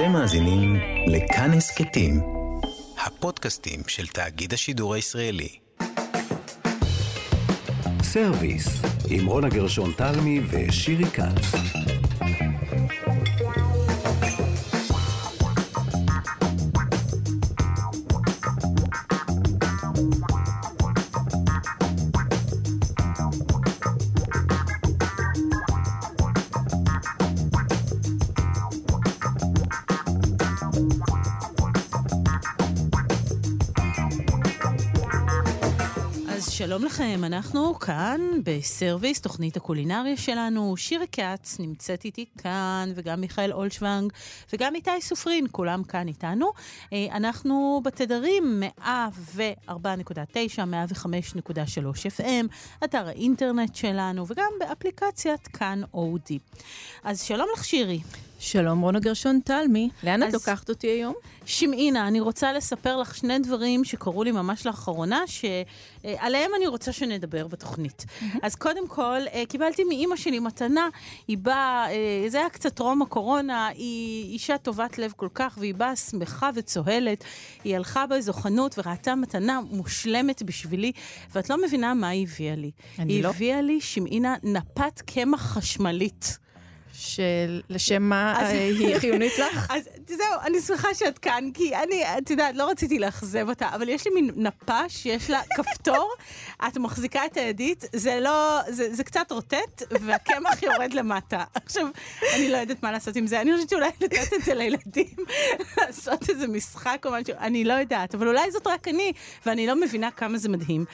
אתם מאזינים לכאן הסכתים, הפודקאסטים של תאגיד השידור הישראלי. סרוויס, עם רונה גרשון תלמי ושירי כץ. לכם, אנחנו כאן בסרוויס, תוכנית הקולינריה שלנו. שירי כץ נמצאת איתי כאן, וגם מיכאל אולשוונג, וגם איתי סופרין, כולם כאן איתנו. אה, אנחנו בתדרים 104.9, 105.3 FM, אתר האינטרנט שלנו, וגם באפליקציית כאן אודי. אז שלום לך, שירי. שלום, רונה גרשון תלמי. לאן את לוקחת אותי היום? שמעינה, אני רוצה לספר לך שני דברים שקרו לי ממש לאחרונה, שעליהם אני רוצה שנדבר בתוכנית. Mm-hmm. אז קודם כל, אה, קיבלתי מאימא שלי מתנה, היא באה, אה, זה היה קצת טרום הקורונה, היא אישה טובת לב כל כך, והיא באה שמחה וצוהלת. היא הלכה באיזו חנות וראתה מתנה מושלמת בשבילי, ואת לא מבינה מה היא הביאה לי. היא לא. הביאה לי, שמעינה, נפת קמח חשמלית. שלשם מה. אה, היא חיונית לך? אז זהו, אני שמחה שאת כאן, כי אני, את יודעת, לא רציתי לאכזב אותה, אבל יש לי מין נפה שיש לה כפתור, את מחזיקה את הידית, זה לא, זה, זה קצת רוטט, והקמח יורד למטה. עכשיו, אני לא יודעת מה לעשות עם זה, אני חושבת שאולי לתת את זה לילדים, לעשות איזה משחק או משהו, אני לא יודעת, אבל אולי זאת רק אני, ואני לא מבינה כמה זה מדהים.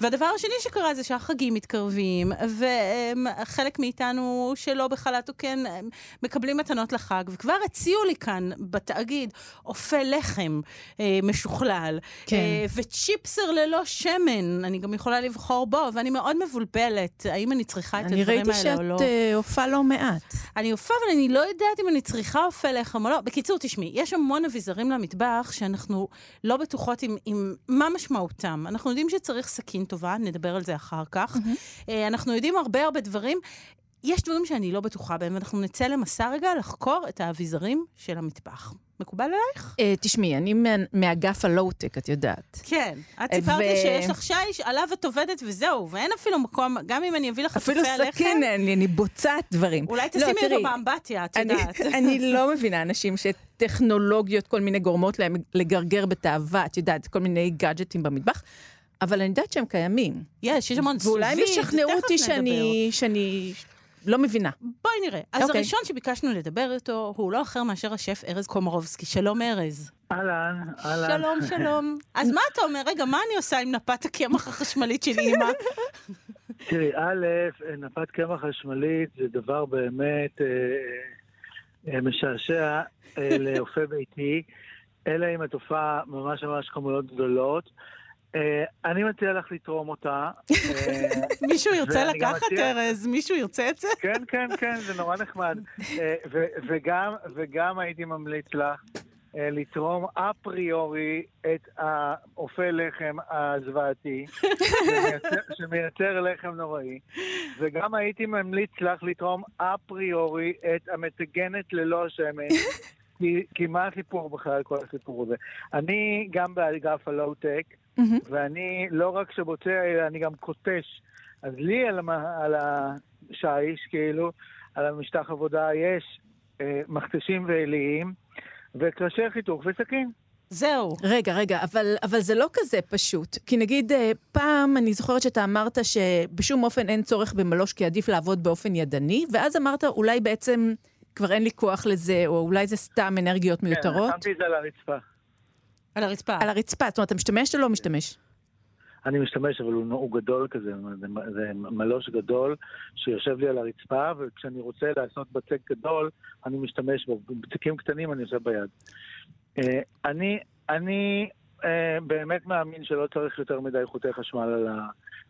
והדבר השני שקרה זה שהחגים מתקרבים, וחלק מאיתנו שלא בחל"ת או כן, כן מקבלים מתנות לחג, וכבר הציעו לי כאן בתאגיד אופה לחם אה, משוכלל, כן. אה, וצ'יפסר ללא שמן, אני גם יכולה לבחור בו, ואני מאוד מבולבלת, האם אני צריכה את הדברים האלה או לא. אני ראיתי שאת אופה לא מעט. אני אופה, אבל אני לא יודעת אם אני צריכה אופה לחם או לא. בקיצור, תשמעי, יש המון אביזרים למטבח שאנחנו לא בטוחות עם, עם מה משמעותם. אנחנו יודעים שצריך סכין טובה, נדבר על זה אחר כך. Mm-hmm. אנחנו יודעים הרבה הרבה דברים. יש דברים שאני לא בטוחה בהם, ואנחנו נצא למסע רגע לחקור את האביזרים של המטבח. מקובל עלייך? Uh, תשמעי, אני מאגף הלואו-טק, את יודעת. כן. את סיפרת לי שיש לך שיש, עליו את עובדת וזהו, ואין אפילו מקום, גם אם אני אביא לך אפילו סכין אין לי, אני בוצעת דברים. אולי תשימי לא, אותו באמבטיה, את יודעת. אני לא מבינה אנשים שטכנולוגיות, כל מיני גורמות להם לגרגר בתאווה, את יודעת, כל מיני גאדג'טים במטבח. אבל אני יודעת שהם קיימים. יש, יש המון סביב, ואולי משכנעו אותי שאני, שאני לא מבינה. בואי נראה. אז okay. אוקיי. הראשון שביקשנו לדבר איתו הוא לא אחר מאשר השף ארז קומרובסקי. שלום ארז. אהלן, אהלן. שלום, שלום. אז מה אתה אומר? רגע, מה אני עושה עם נפת הקמח החשמלית של אימא? תראי, א', נפת קמח חשמלית זה דבר באמת אה, אה, משעשע אה, לאופה ביתי, אלא אם התופעה ממש ממש כמויות גדולות. אה, אני מציע לך לתרום אותה. אה, מישהו ירצה לקחת, ארז? מישהו ירצה את זה? כן, כן, כן, זה נורא נחמד. אה, וגם הייתי ממליץ לך לתרום אפריורי את האופה לחם הזוועתי, שמייצר לחם נוראי, וגם הייתי ממליץ לך לתרום אפריורי את המטגנת ללא שמן. כי מה הסיפור בכלל, כל הסיפור הזה? אני גם באגף הלואו-טק, Mm-hmm. ואני לא רק שבוצע, אלא אני גם קוטש. אז לי על, על השיש, כאילו, על המשטח עבודה, יש אה, מכתשים ועיליים, וקרשי חיתוך וסכין. זהו. רגע, רגע, אבל, אבל זה לא כזה פשוט. כי נגיד, אה, פעם אני זוכרת שאתה אמרת שבשום אופן אין צורך במלוש, כי עדיף לעבוד באופן ידני, ואז אמרת, אולי בעצם כבר אין לי כוח לזה, או אולי זה סתם אנרגיות כן, מיותרות. כן, שמתי את זה על הרצפה. על הרצפה. על הרצפה, זאת אומרת, אתה משתמש או לא משתמש? אני משתמש, אבל הוא, הוא גדול כזה, זה, זה מלוש גדול שיושב לי על הרצפה, וכשאני רוצה לעשות בצק גדול, אני משתמש בו. בצקים קטנים אני עושה ביד. אה, אני, אני אה, באמת מאמין שלא צריך יותר מדי חוטי חשמל על ה...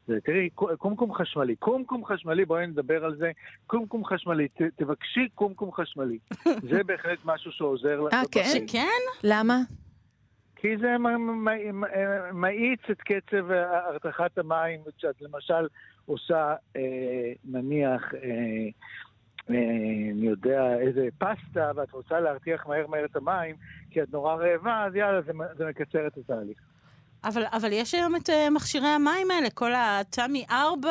זה, תראי, קומקום חשמלי. קומקום חשמלי, בואי נדבר על זה. קומקום חשמלי, ת, תבקשי קומקום חשמלי. זה בהחלט משהו שעוזר לך. אה, כן? שכן? למה? כי זה מאיץ את קצב הרתחת המים, כשאת למשל עושה, אה, נניח, אה, אני יודע, איזה פסטה, ואת רוצה להרתיח מהר מהר את המים, כי את נורא רעבה, אז יאללה, זה, זה מקצר את התהליך. אבל, אבל יש היום את uh, מכשירי המים האלה, כל התמי 4,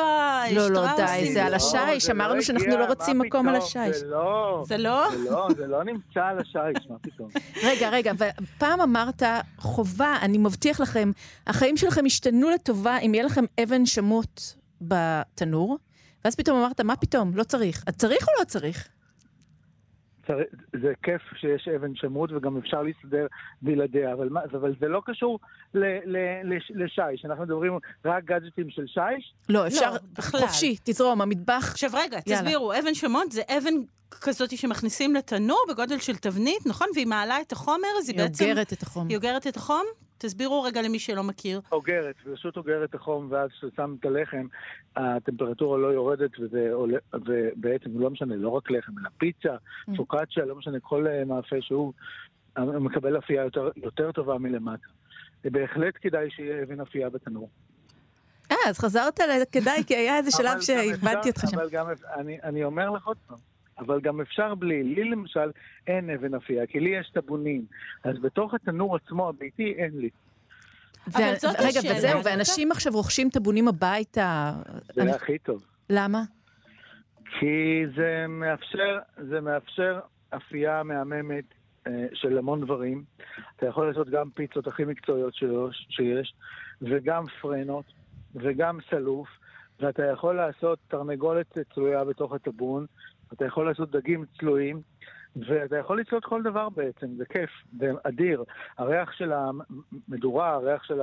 לא, לא. די, זה על לא, השיש, זה אמרנו לא שאנחנו לא רוצים מקום על השיש. זה לא, זה לא? זה לא, זה לא נמצא על השיש, מה פתאום. רגע, רגע, פעם אמרת, חובה, אני מבטיח לכם, החיים שלכם ישתנו לטובה אם יהיה לכם אבן שמות בתנור, ואז פתאום אמרת, מה פתאום, לא צריך. אז צריך או לא צריך? צר- זה כיף שיש אבן שמות וגם אפשר להסתדר בלעדיה, אבל, מה, אבל זה לא קשור ל, ל, לש, לשיש. אנחנו מדברים רק גאדג'טים של שיש, לא, אפשר, בכלל. חופשי, תזרום, המטבח. עכשיו רגע, יאללה. תסבירו, אבן שמות זה אבן כזאת שמכניסים לתנור בגודל של תבנית, נכון? והיא מעלה את החומר, אז היא היא בעצם... אוגרת את החום. היא אוגרת את החום? תסבירו רגע למי שלא מכיר. אוגרת, פשוט אוגרת החום, ואז כששם את הלחם, הטמפרטורה לא יורדת, וזה עולה, ובעצם לא משנה, לא רק לחם, אלא פיצה, פוקאצ'ה, לא משנה, כל אה, מאפה שהוא אה, מקבל אפייה יותר, יותר טובה מלמטה. בהחלט כדאי שיהיה אבן אפייה בתנור. אה, אז חזרת לכדאי, כי היה איזה שלב שהבנתי אותך שם. אבל גם, אני, אני אומר לך עוד פעם, אבל גם אפשר בלי. לי למשל אין אבן אפייה, כי לי יש טבונים. אז בתוך התנור עצמו, הביתי, אין לי. אבל זאת רגע, השאלה. וזהו, ואנשים עכשיו רוכשים טבונים הביתה. זה אני- הכי טוב. למה? כי זה מאפשר, זה מאפשר אפייה מהממת אה, של המון דברים. אתה יכול לעשות גם פיצות הכי מקצועיות שיש, שיש וגם פרנות, וגם סלוף, ואתה יכול לעשות תרנגולת צלויה בתוך הטבון, אתה יכול לעשות דגים צלויים, ואתה יכול לצלות כל דבר בעצם, זה כיף, זה אדיר. הריח של המדורה, הריח של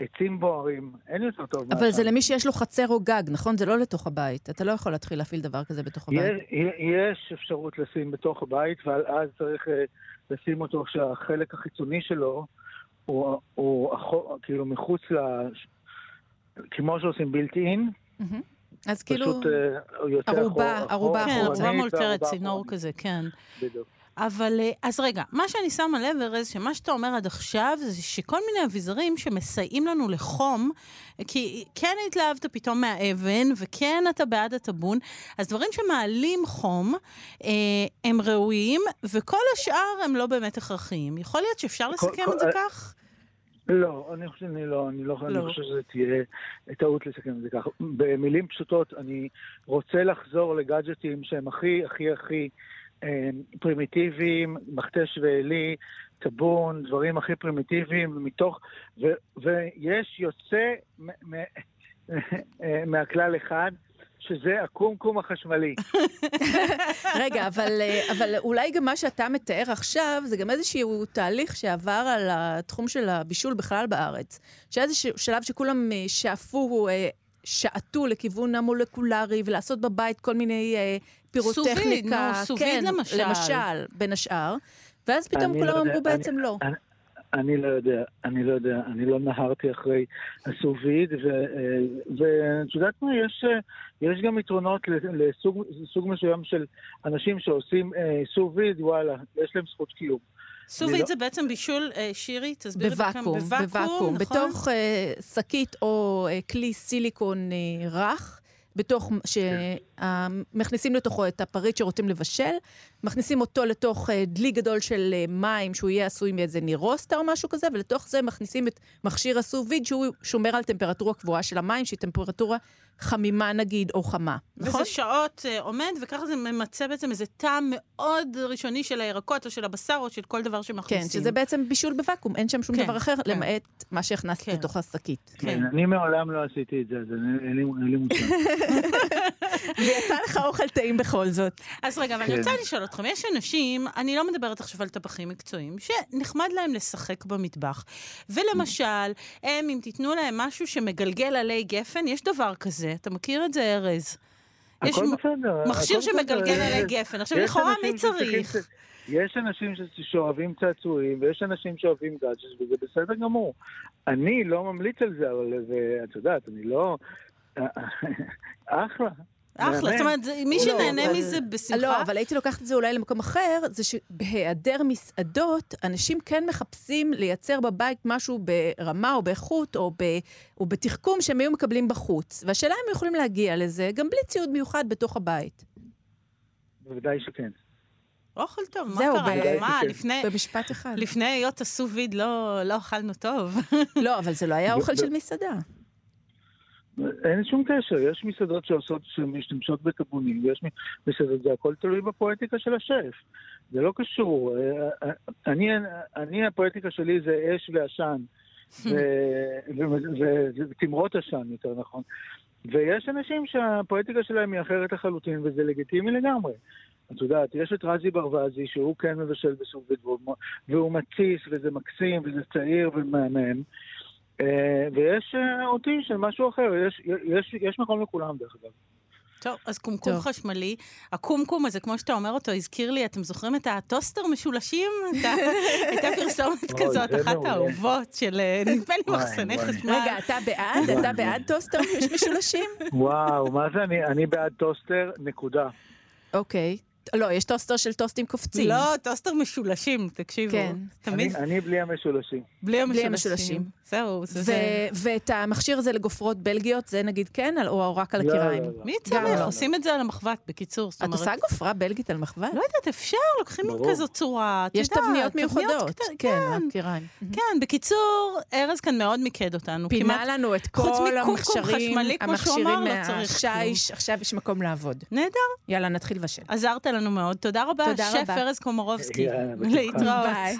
העצים בוערים, אין יותר טוב אבל זה מהשם. למי שיש לו חצר או גג, נכון? זה לא לתוך הבית. אתה לא יכול להתחיל להפעיל דבר כזה בתוך הבית. יש, יש אפשרות לשים בתוך הבית, ואז צריך אה, לשים אותו שהחלק החיצוני שלו הוא, הוא אחו, כאילו מחוץ ל... כמו שעושים בילט אין, מהמם. אז כאילו, פשוט אה, יוצא ערובה, אחורה- ערובה כן, אחורנית, ערובה מולתרת, צינור אחורנית. כזה, כן. בדיוק. אבל, אה, אז רגע, מה שאני שמה לב, ארז, שמה שאתה אומר עד עכשיו, זה שכל מיני אביזרים שמסייעים לנו לחום, כי כן התלהבת פתאום מהאבן, וכן אתה בעד הטבון, אז דברים שמעלים חום, אה, הם ראויים, וכל השאר הם לא באמת הכרחיים. יכול להיות שאפשר כל- לסכם כל- את זה אה, כך? לא, אני חושב שאני לא, אני לא, לא. אני חושב שזה תהיה טעות לסכם את זה ככה. במילים פשוטות, אני רוצה לחזור לגאדג'טים שהם הכי הכי הכי אה, פרימיטיביים, מכתש ועלי, טבון, דברים הכי פרימיטיביים, מתוך, ו, ויש יוצא מ- מ- אה, מהכלל אחד, שזה הקומקום החשמלי. רגע, אבל, אה, אבל אולי גם מה שאתה מתאר עכשיו, זה גם איזשהו תהליך שעבר על התחום של הבישול בכלל בארץ. שהיה איזשהו שלב שכולם אה, שאפו, אה, שעטו לכיוון המולקולרי, ולעשות בבית כל מיני פירוטכניקה. נו, סוביד כן, למשל. למשל, בין השאר. ואז פתאום כולם לא אמרו בעצם אני- לא. אני- אני לא יודע, אני לא יודע, אני לא נהרתי אחרי הסוביד, ו- אה, ואת יודעת מה, יש, אה, יש גם יתרונות לסוג סוג מסוים של אנשים שעושים אה, סוביד, וואלה, יש להם זכות קיום. סוביד לא- זה בעצם בישול, אה, שירי, תסבירי בוואקום, בוואקום, נכון? בתוך אה, שקית או אה, כלי סיליקון אה, רך, בתוך, שמכניסים לתוכו את הפריט שרוצים לבשל, מכניסים אותו לתוך אה, דלי גדול של אה, מים, שהוא יהיה עשוי מאיזה נירוסטה או משהו כזה, ולתוך זה מכניסים את מכשיר הסוביד, שהוא שומר על טמפרטורה קבועה של המים, שהיא טמפרטורה חמימה נגיד, או חמה, נכון? וזה שעות אה, עומד, וככה זה ממצה בעצם איזה טעם מאוד ראשוני של הירקות, או של הבשר, או של כל דבר שמכניסים. כן, שזה בעצם בישול בוואקום, אין שם שום כן, דבר אחר, כן. למעט מה שהכנסת כן. לתוך השקית. כן. אני מעולם לא עשיתי את זה, אז אין לי אין לי מושג. ויצא לך אוכל טעים בכל זאת. אז רגע, אבל אני כן. רוצה לשאול אתכם, יש אנשים, אני לא מדברת עכשיו על טבחים מקצועיים, שנחמד להם לשחק במטבח. ולמשל, הם, אם תיתנו להם משהו שמגלגל עלי גפן, יש דבר כזה, אתה מכיר את זה, ארז? יש. מכשיר. שמגלגל עלי גפן. עכשיו, לכאורה, אנשים מי צריך? יש אנשים שאוהבים צעצועים, ויש אנשים שאוהבים גאדג'ס, וזה בסדר גמור. אני לא ממליץ על זה, אבל זה, את יודעת, אני לא... אחלה. אחלה, מהמם. זאת אומרת, זה- מי לא, שנהנה אבל- מזה בשמחה. לא, אבל הייתי לוקחת את זה אולי למקום אחר, זה שבהיעדר מסעדות, אנשים כן מחפשים לייצר בבית משהו ברמה או באיכות או, ב, או בתחכום שהם היו מקבלים בחוץ. והשאלה אם הם יכולים להגיע לזה גם בלי ציוד מיוחד בתוך הבית. בוודאי שכן. אוכל טוב, מה קרה? ב- מה. לפני... במשפט אחד. לפני היות עשו ויד לא לא אכלנו טוב. לא, אבל זה לא היה אוכל של מסעדה. אין שום קשר, יש מסעדות שעושות, שמשתמשות בטבונים, ויש מסעדות, זה הכל תלוי בפואטיקה של השף. זה לא קשור. אה, אני, אני הפואטיקה שלי זה אש ועשן, ותמרות עשן, יותר נכון. ויש אנשים שהפואטיקה שלהם היא אחרת לחלוטין, וזה לגיטימי לגמרי. את יודעת, יש את רזי ברווזי, שהוא כן מבשל בסוג ודבוב, והוא מתסיס, וזה מקסים, וזה צעיר ומהמם. אה, ויש אה, אותי של משהו אחר, יש, יש, יש מקום לכולם דרך אגב. טוב, אז קומקום טוב. חשמלי. הקומקום הזה, כמו שאתה אומר אותו, הזכיר לי, אתם זוכרים את הטוסטר משולשים? הייתה- פרסומת כזאת, אחת. האהובות של, אה, נדמה לי, מחסני. חשמל. רגע, אתה בעד? אתה בעד טוסטר משולשים? וואו, מה זה אני? אני בעד טוסטר, נקודה. אוקיי. לא, יש טוסטר של טוסטים קופצים. לא, טוסטר משולשים, תקשיבו. כן. תמיד אני, אני בלי המשולשים. בלי בלי המשולשים. המשולשים. זהו, זה... ו- זה- ואת המכשיר הזה לגופרות בלגיות, זה נגיד כן, על- או רק על לא, הקיריים? לא, לא. מי גם צריך? לא. עושים את זה על המחבת, בקיצור. זאת את אומרת... עושה גופרה בלגית על מחבת? לא יודעת, אפשר, לוקחים. כזאת צורה, את יש יודעת, תבניות מיוחדות. כן, כן, הקיריים. כן. בקיצור, ארז כאן מאוד מיקד אותנו. פינה כמעט- לנו את חוץ כל מקומקום המכשירים, חשמלי, כמו שהוא המכשירים אמר, לא צריך מהשיש, עכשיו יש מקום לעבוד. נהדר, יאללה, נתחיל לבשל. עזרת לנו מאוד. תודה רבה, תודה שף רבה. ארז קומורובסקי. להתראות. ביי.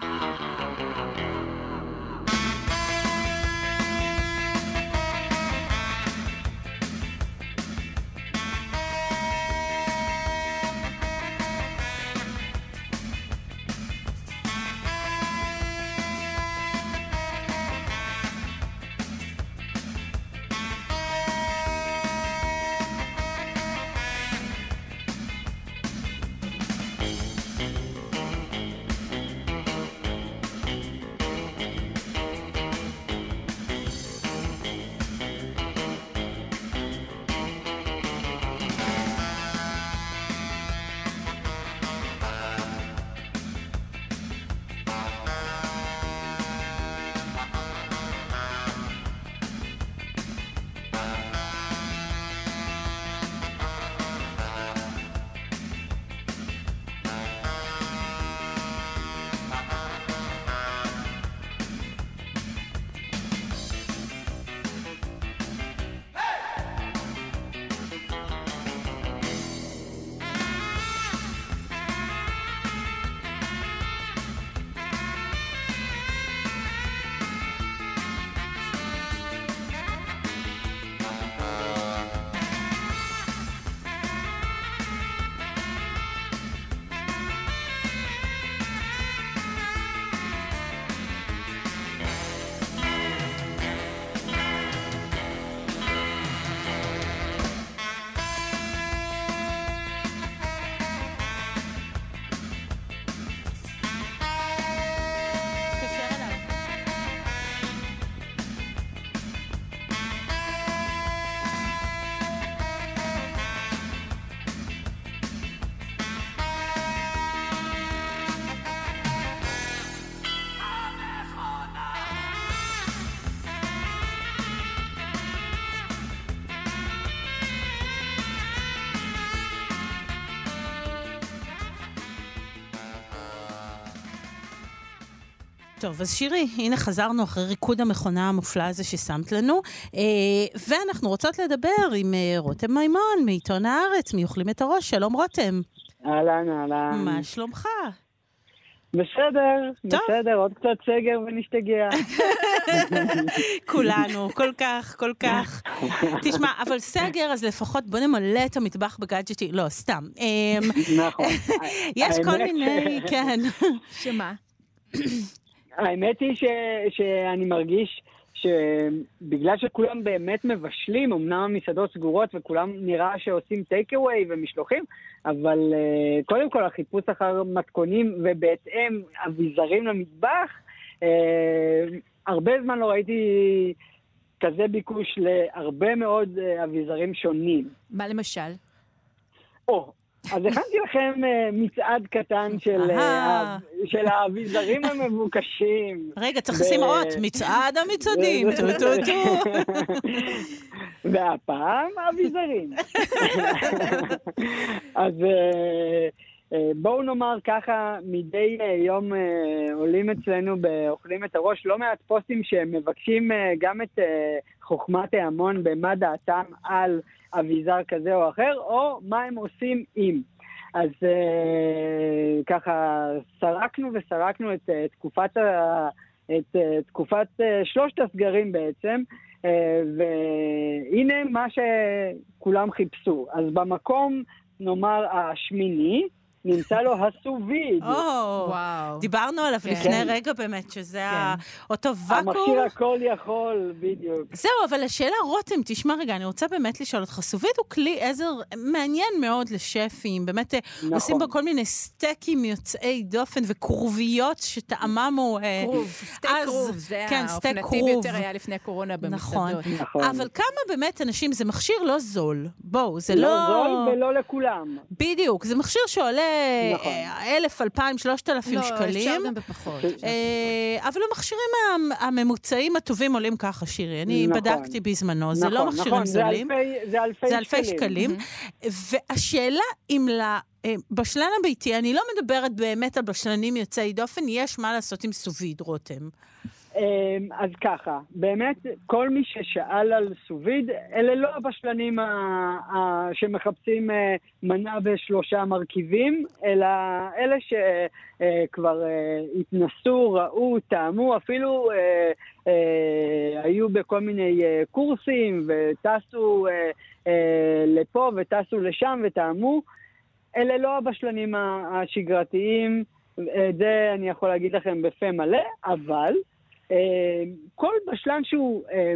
טוב, אז שירי, הנה חזרנו אחרי ריקוד המכונה המופלא הזה ששמת לנו, אה, ואנחנו רוצות לדבר עם אה, רותם מימון מעיתון הארץ, מאוכלים את הראש. שלום רותם, אהלן, אהלן. מה שלומך? בסדר, טוב. בסדר, עוד קצת סגר ונשתגע. כולנו, כל כך, כל כך. תשמע, אבל סגר, אז לפחות בוא נמלא את המטבח בגאדג'טי, לא, סתם. אה, נכון. יש כל מיני, כן. שמה? האמת היא ש- שאני מרגיש שבגלל שכולם באמת מבשלים, אמנם המסעדות סגורות וכולם נראה שעושים טייק אווי ומשלוחים, אבל uh, קודם כל החיפוש אחר מתכונים ובהתאם אביזרים למטבח, uh, הרבה זמן לא ראיתי כזה ביקוש להרבה מאוד uh, אביזרים שונים. מה למשל? או, אז הכנתי לכם אה, מצעד קטן של, אה. של האביזרים המבוקשים. רגע, צריך לשים אות, מצעד המצעדים, טו טו טו. והפעם אביזרים. אז אה, בואו נאמר ככה, מדי יום עולים אצלנו באוכלים את הראש לא מעט פוסטים שמבקשים גם את חוכמת ההמון במה דעתם על אביזר כזה או אחר, או מה הם עושים עם. אז אה, ככה סרקנו וסרקנו את אה, תקופת, ה, את אה, תקופת אה, שלושת הסגרים בעצם, אה, והנה מה שכולם חיפשו. אז במקום, נאמר, השמיני, נמצא לו הסוביד. או, וואו. דיברנו עליו כן. לפני רגע באמת, שזה ה- אותו ואקום. המכשיר הכל יכול, בדיוק. זהו, אבל השאלה, רותם, תשמע רגע, אני רוצה באמת לשאול אותך, סובית הוא כלי עזר מעניין מאוד לשפים, באמת אה, נכון. עושים בו כל מיני סטייקים יוצאי דופן וכרוביות שטעמם הוא... אה, כרוב, סטייק אז- כרוב, זה כן, האופנתי כרוב. ביותר היה לפני הקורונה נכון. במסעדות. נכון. אבל כמה באמת אנשים, זה מכשיר לא זול. בואו, זה לא לא... זול ולא לכולם. בדיוק, זה מכשיר שעולה נכון. אה, אלף, אלפיים, שלושת אלפים לא, שקלים. אפשר גם בפחות. אה, אבל המכשירים המ- הממוצעים הטובים עולים ככה, שירי. אני נכון. בדקתי בזמנו, זה לא נכון, מכשירים זולים. זה אלפי זה אלפי שקלים. והשאלה אם לבשלן הביתי, אני לא מדברת באמת על בשלנים יוצאי דופן, יש מה לעשות עם סוביד, רותם. אמ, אז ככה, באמת, כל מי ששאל על סוביד, אלה לא הבשלנים ה- ה- שמחפשים אה, מנה בשלושה מרכיבים, אלא אלה שכבר התנסו, ראו, טעמו, אפילו אה, אה, היו בכל מיני אה, קורסים וטסו אה, אה, לפה וטסו לשם וטעמו. אלה לא הבשלנים השגרתיים, את זה אני יכול להגיד לכם בפה מלא, אבל אה, כל בשלן שהוא, אה,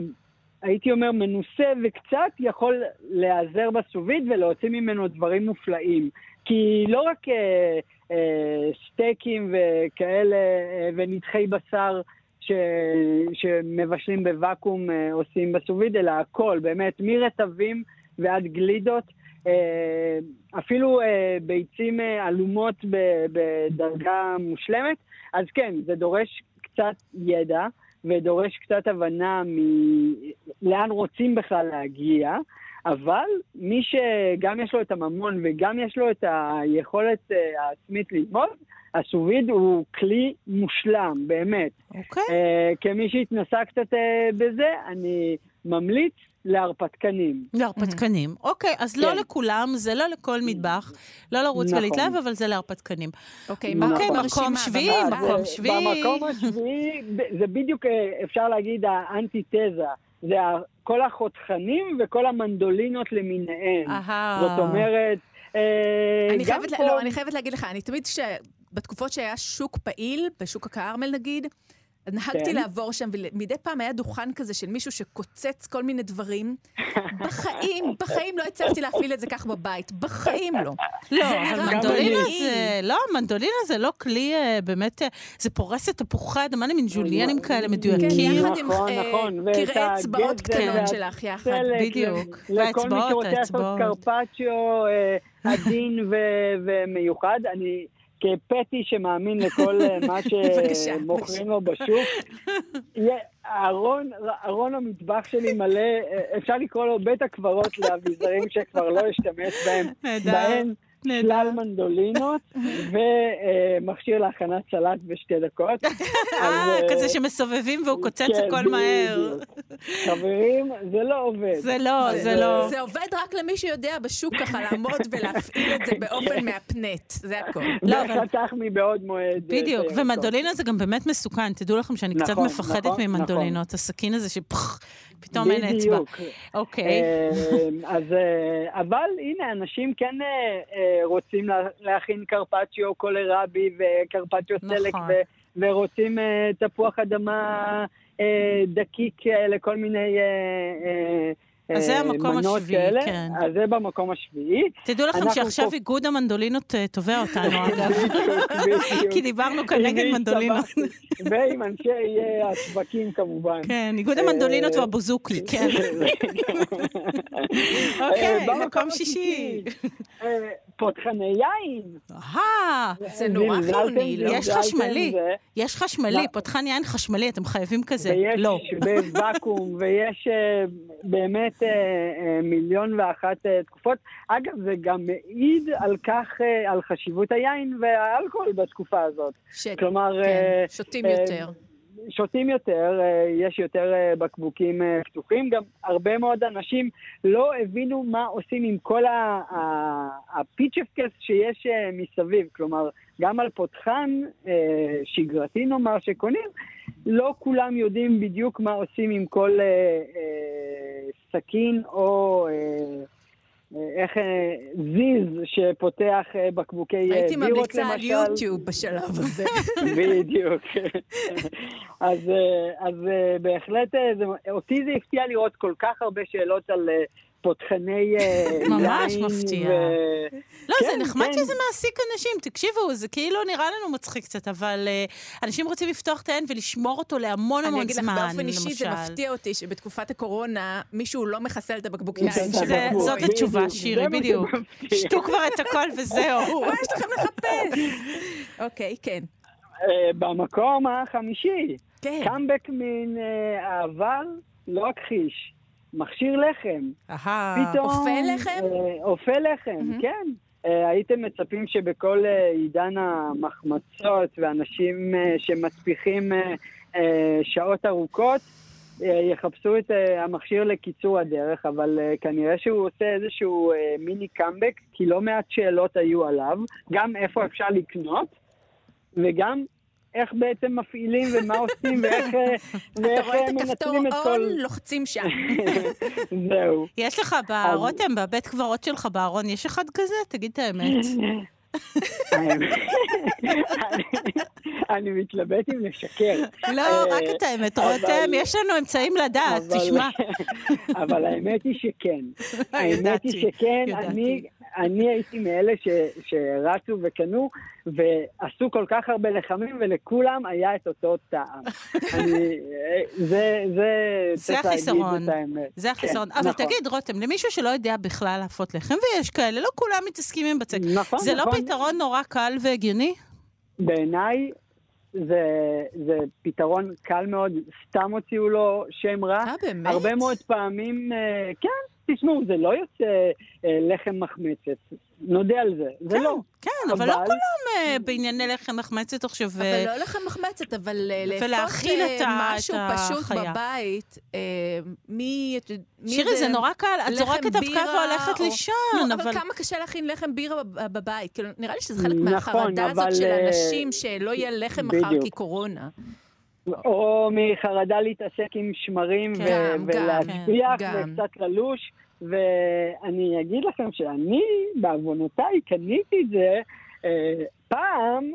הייתי אומר, מנוסה וקצת, יכול להיעזר בסוביד ולהוציא ממנו דברים מופלאים. כי לא רק אה, אה, סטייקים וכאלה ונתחי בשר ש, שמבשלים בוואקום אה, עושים בסוביד, אלא הכל, באמת, מרטבים ועד גלידות. אה, אפילו אה, ביצים עלומות בדרגה מושלמת. אז כן, זה דורש קצת ידע ודורש קצת הבנה מלאן רוצים בכלל להגיע, אבל מי שגם יש לו את הממון וגם יש לו את היכולת אה, העצמית ללמוד, הסוביד הוא כלי מושלם, באמת. אוקיי? אה, כמי שהתנסה קצת אה, בזה, אני ממליץ להרפתקנים. להרפתקנים. אוקיי, אז לא כן. לכולם, זה לא לכל מטבח, לא לרוץ נכון. ולהתלהב, אבל זה להרפתקנים. אוקיי, נכון. אוקיי? מקום שביעי? מקום שביעי. במקום השביעי, זה בדיוק, אה, אפשר להגיד, האנטיתזה. זה כל החותכנים וכל המנדולינות למיניהן. אהה. זאת אומרת, אה, אני גם חייבת, פה... לא, אני חייבת להגיד לך, אני תמיד, ש... בתקופות שהיה שוק פעיל, בשוק הכרמל נגיד, אז נהגתי כן. לעבור שם, ומדי פעם היה דוכן כזה של מישהו שקוצץ כל מיני דברים. בחיים, בחיים לא הצלחתי להפעיל את זה כך בבית. בחיים לא. לא, זה אבל נראה מנדולינה מדהים. זה, לא, מנדולינה זה לא כלי אה, באמת, אה, זה פורס את תפוחי אדמה למין ג'וליינים כאלה כן, מדויקים. יחד עם נכון, אה, נכון, קרעי אצבעות קטנות שלך יחד. בדיוק. לכל מי והאצבעות, שרוצה לעשות האצבעות. קרפצ'יו אה, עדין ומיוחד, אני כפטי שמאמין לכל אה, מה שמוכרים לו בשוק, ארון, ארון המטבח שלי מלא, אה, אפשר לקרוא לו בית הקברות לאביזרים שכבר לא אשתמש בהם, נהדר. שלל מנדולינות ומכשיר להכנת סלט בשתי דקות. אה, אה, כזה שמסובבים והוא קוצץ כן, הכל מהר. חברים, זה לא עובד. זה לא, זה זה- לא. זה עובד רק למי שיודע בשוק ככה לעמוד ולהפעיל את זה באופן מהפנט, זה הכל. לא, אבל- וחתך מבעוד מועד. אה, בדיוק, ומנדולינה זה גם באמת מסוכן. תדעו לכם שאני קצת נכון, מפחדת נכון, ממנדולינות. הסכין הזה שפח, פתאום אין אצבע. בדיוק. אוקיי. אה, אז, אה, אבל הנה, אנשים כן אה, אה, רוצים לה- להכין קרפצ'יו קולרבי וקרפצ'יו סלק, נכון. ו- ורוצים תפוח אדמה דקיק לכל מיני אז זה אה, המקום מנות השביעי, כאלה. כן. אז זה במקום השביעי. תדעו לכם שעכשיו פה- איגוד המנדולינות אה, תובע אותנו, אגב. כי דיברנו כאן נגד מנדולינות. ועם אנשי אה, השווקים כמובן. כן, איגוד אה, המנדולינות והבוזוקי, כן. אוקיי, אה, במקום מקום שישי. אה, פותחני יין. אה, זה נורא חיוני, לא? יש חשמלי. יש חשמלי? פותחן יין חשמלי, אתם חייבים כזה. ויש לא. בוואקום, ויש אה, באמת אה, אה, מיליון ואחת אה, תקופות. אגב, זה גם מעיד על כך, על חשיבות היין והאלכוהול בתקופה הזאת. ש... כלומר, כן, שותים יותר. שותים יותר, יש יותר בקבוקים פתוחים. גם הרבה מאוד אנשים לא הבינו מה עושים עם כל הפיצ'פקס שיש מסביב. כלומר, גם על פותחן שגרתי נאמר שקונים, לא כולם יודעים בדיוק מה עושים עם כל אה, אה, סכין או... אה, אה, איך אה, זיז שפותח אה, בקבוקי אה, הייתי בירות למשל. ממליצה על יוטיוב בשלב הזה. בדיוק. אז, אה, אז אה, בהחלט, אה, זה, אותי זה הפתיע לראות כל כך הרבה שאלות על אה, פותחני אה, יין. ממש מפתיע. ו- לא, זה כן, נחמד כן. שזה מעסיק אנשים. תקשיבו, זה כאילו נראה לנו מצחיק קצת, אבל אה, אנשים רוצים לפתוח את העין ולשמור אותו להמון אני המון אגיד לך, זמן, באופן אישי זה למשל. מפתיע אותי שבתקופת הקורונה מישהו לא מחסל את הבקבוק זה יין שלו. זה- בטוח, זאת התשובה, שירי, זה בדיוק. שתו כבר את הכל וזהו. מה יש לכם לחפש? אוקיי, כן. אה, במקום החמישי, כן. קאמבק מן אה, העבר, לא אכחיש. מכשיר לחם. אהה. אופה לחם? אה, אופה לחם, כן. אה, הייתם מצפים שבכל אה, עידן המחמצות ואנשים שמספיחים אה, שעות ארוכות, יחפשו את המכשיר לקיצור הדרך, אבל אה, כנראה שהוא עושה איזשהו מיני קאמבק, כי לא מעט שאלות היו עליו, גם איפה אפשר לקנות, וגם איך בעצם מפעילים ומה עושים ואיך, אה, אתה ואיך רואה אה, את הכפתור מנצלים את און, כל... לוחצים שם. זהו. יש לך ברותם, בבית קברות שלך בארון, יש אחד כזה? תגיד את האמת. אני מתלבט אם לשקר. לא, אה, רק את האמת, אבל- רותם, יש לנו אמצעים לדעת, תשמע. אבל האמת היא שכן. האמת היא שכן. אני, אני הייתי מאלה ש, שרצו וקנו, ועשו כל כך הרבה לחמים, ולכולם היה את אותו טעם. אני, זה, זה, זה צריך להגיד החיסרון. את האמת. זה החיסרון. כן, אבל נכון. תגיד, רותם, למישהו שלא יודע בכלל להפות לחם, ויש כאלה, לא כולם מתעסקים עם בצק. נכון, זה לא נכון. פתרון נורא קל והגיוני? בעיניי זה, זה פתרון קל מאוד, סתם הוציאו לו שם רע. אה, באמת? הרבה מאוד פעמים, אה, כן, תשמעו, זה לא יוצא אה, לחם מחמצת, נודה על זה, זה כן, לא. כן, אבל לא אבל- כולם אה, בענייני לחם מחמצת עכשיו. אבל אה, לא לחם מחמצת, אבל ה- משהו את פשוט החיה. בבית, אה, מי... מי שירי, זה נורא קל, את זורקת אבקה והולכת או- לישון, לא, אבל... אבל כמה קשה להכין לחם בירה בב- בבית. כאילו, נראה לי שזה חלק נכון, מהחרדה הזאת אבל, של אה, אנשים שלא יהיה לחם מחר בדיוק. כי קורונה. או מחרדה להתעסק עם שמרים כן, ו- גם, גם. וקצת ללוש, ואני אגיד לכם שאני, בעוונותיי, קניתי את זה אה, פעם,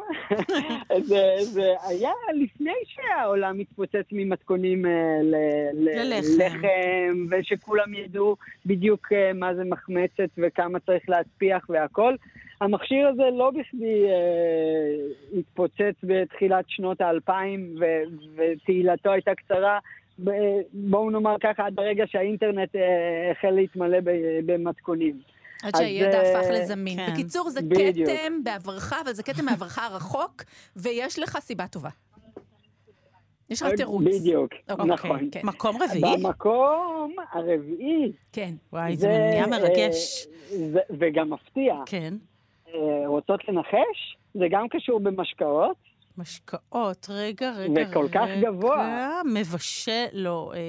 זה, זה היה לפני שהעולם התפוצץ ממתכונים אה, ל- ללחם. לחם, ושכולם ידעו בדיוק אה, מה זה מחמצת וכמה צריך להצפיח והכל. המכשיר הזה לא בכדי אה, התפוצץ בתחילת שנות האלפיים, ו- ותהילתו הייתה קצרה. בואו נאמר ככה, עד הרגע שהאינטרנט אה, החל להתמלא במתכונים. עד אז, שהידע אה, הפך לזמין. כן. בקיצור, זה בדיוק. כתם בעברך, אבל זה כתם מעברך הרחוק, ויש לך סיבה טובה. יש לך תירוץ. בדיוק, אוקיי, נכון. כן. מקום רביעי? במקום הרביעי, כן. וואי, זה נהיה מרגש. אה, זה, וגם מפתיע. כן. אה, רוצות לנחש? זה גם קשור במשקאות. משקאות, רגע, רגע, רגע. וכל כך גבוה. מבשל, לא. אה,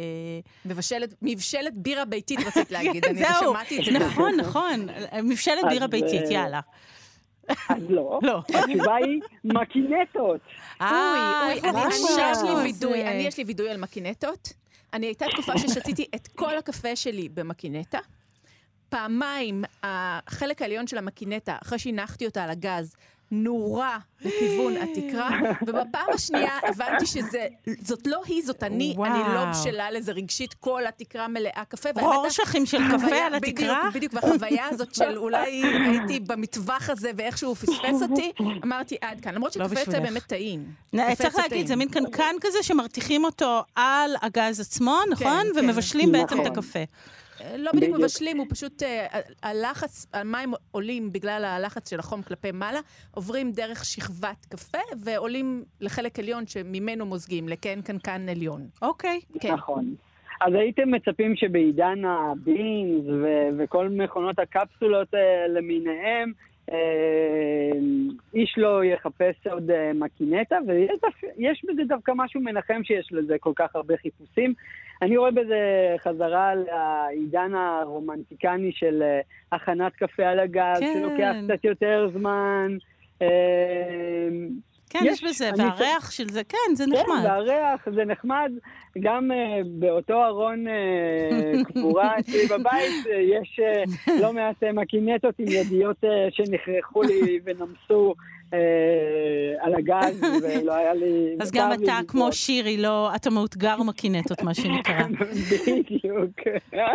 מבשלת, מבשלת בירה ביתית רצית להגיד, אני זהו, שמעתי את זה. נכון, נכון. מבשלת בירה ביתית, אה, יאללה. אז לא. לא. התשובה היא מקינטות. אה, אוי, אוי, אני, לא אני, יש לי על וידוי? אני יש לי וידוי על מקינטות. אני הייתה תקופה ששתיתי את כל הקפה שלי במקינטה. פעמיים החלק העליון של המקינטה, אחרי שהנחתי אותה על הגז, נורה לכיוון התקרה, ובפעם השנייה הבנתי שזאת לא היא, זאת אני, וואו. אני לא בשלה לזה רגשית, כל התקרה מלאה קפה. רורשכים של קפה על בדיוק, התקרה? בדיוק, והחוויה הזאת של אולי הייתי במטווח הזה ואיכשהו פספס אותי, אמרתי עד כאן. למרות לא שקפה יוצא. באמת טעים. צריך להגיד, טעים. זה מין קנקן כזה שמרתיחים אותו על הגז עצמו, נכון? כן. ומבשלים בעצם את נכון. הקפה. לא בדיוק בדיוק. מבשלים, הוא פשוט, אה, הלחץ, המים עולים בגלל הלחץ של החום כלפי מעלה, עוברים דרך שכבת קפה ועולים לחלק עליון שממנו מוזגים, לקן קנקן עליון. אוקיי. כן. נכון. אז הייתם מצפים שבעידן הבינס ו- וכל מכונות הקפסולות אה, למיניהם, איש לא יחפש עוד אה, מקינטה, ויש בזה דווקא משהו מנחם שיש לזה כל כך הרבה חיפושים. אני רואה בזה חזרה לעידן הרומנטיקני של אה, הכנת קפה על הגז, כן. שלוקח קצת יותר זמן. אה, כן, יש, יש בזה, והריח של זה, כן, זה כן, נחמד. והריח זה נחמד. גם uh, באותו ארון uh, קבורה אצלי בבית uh, יש uh, לא מעט uh, מקינטות עם ידיות uh, שנכרחו לי ונמסו uh, על הגז, ולא היה לי... אז גם אתה. כמו שירי, לא, אתה מאותגר מקינטות, מה שנקרא. בדיוק.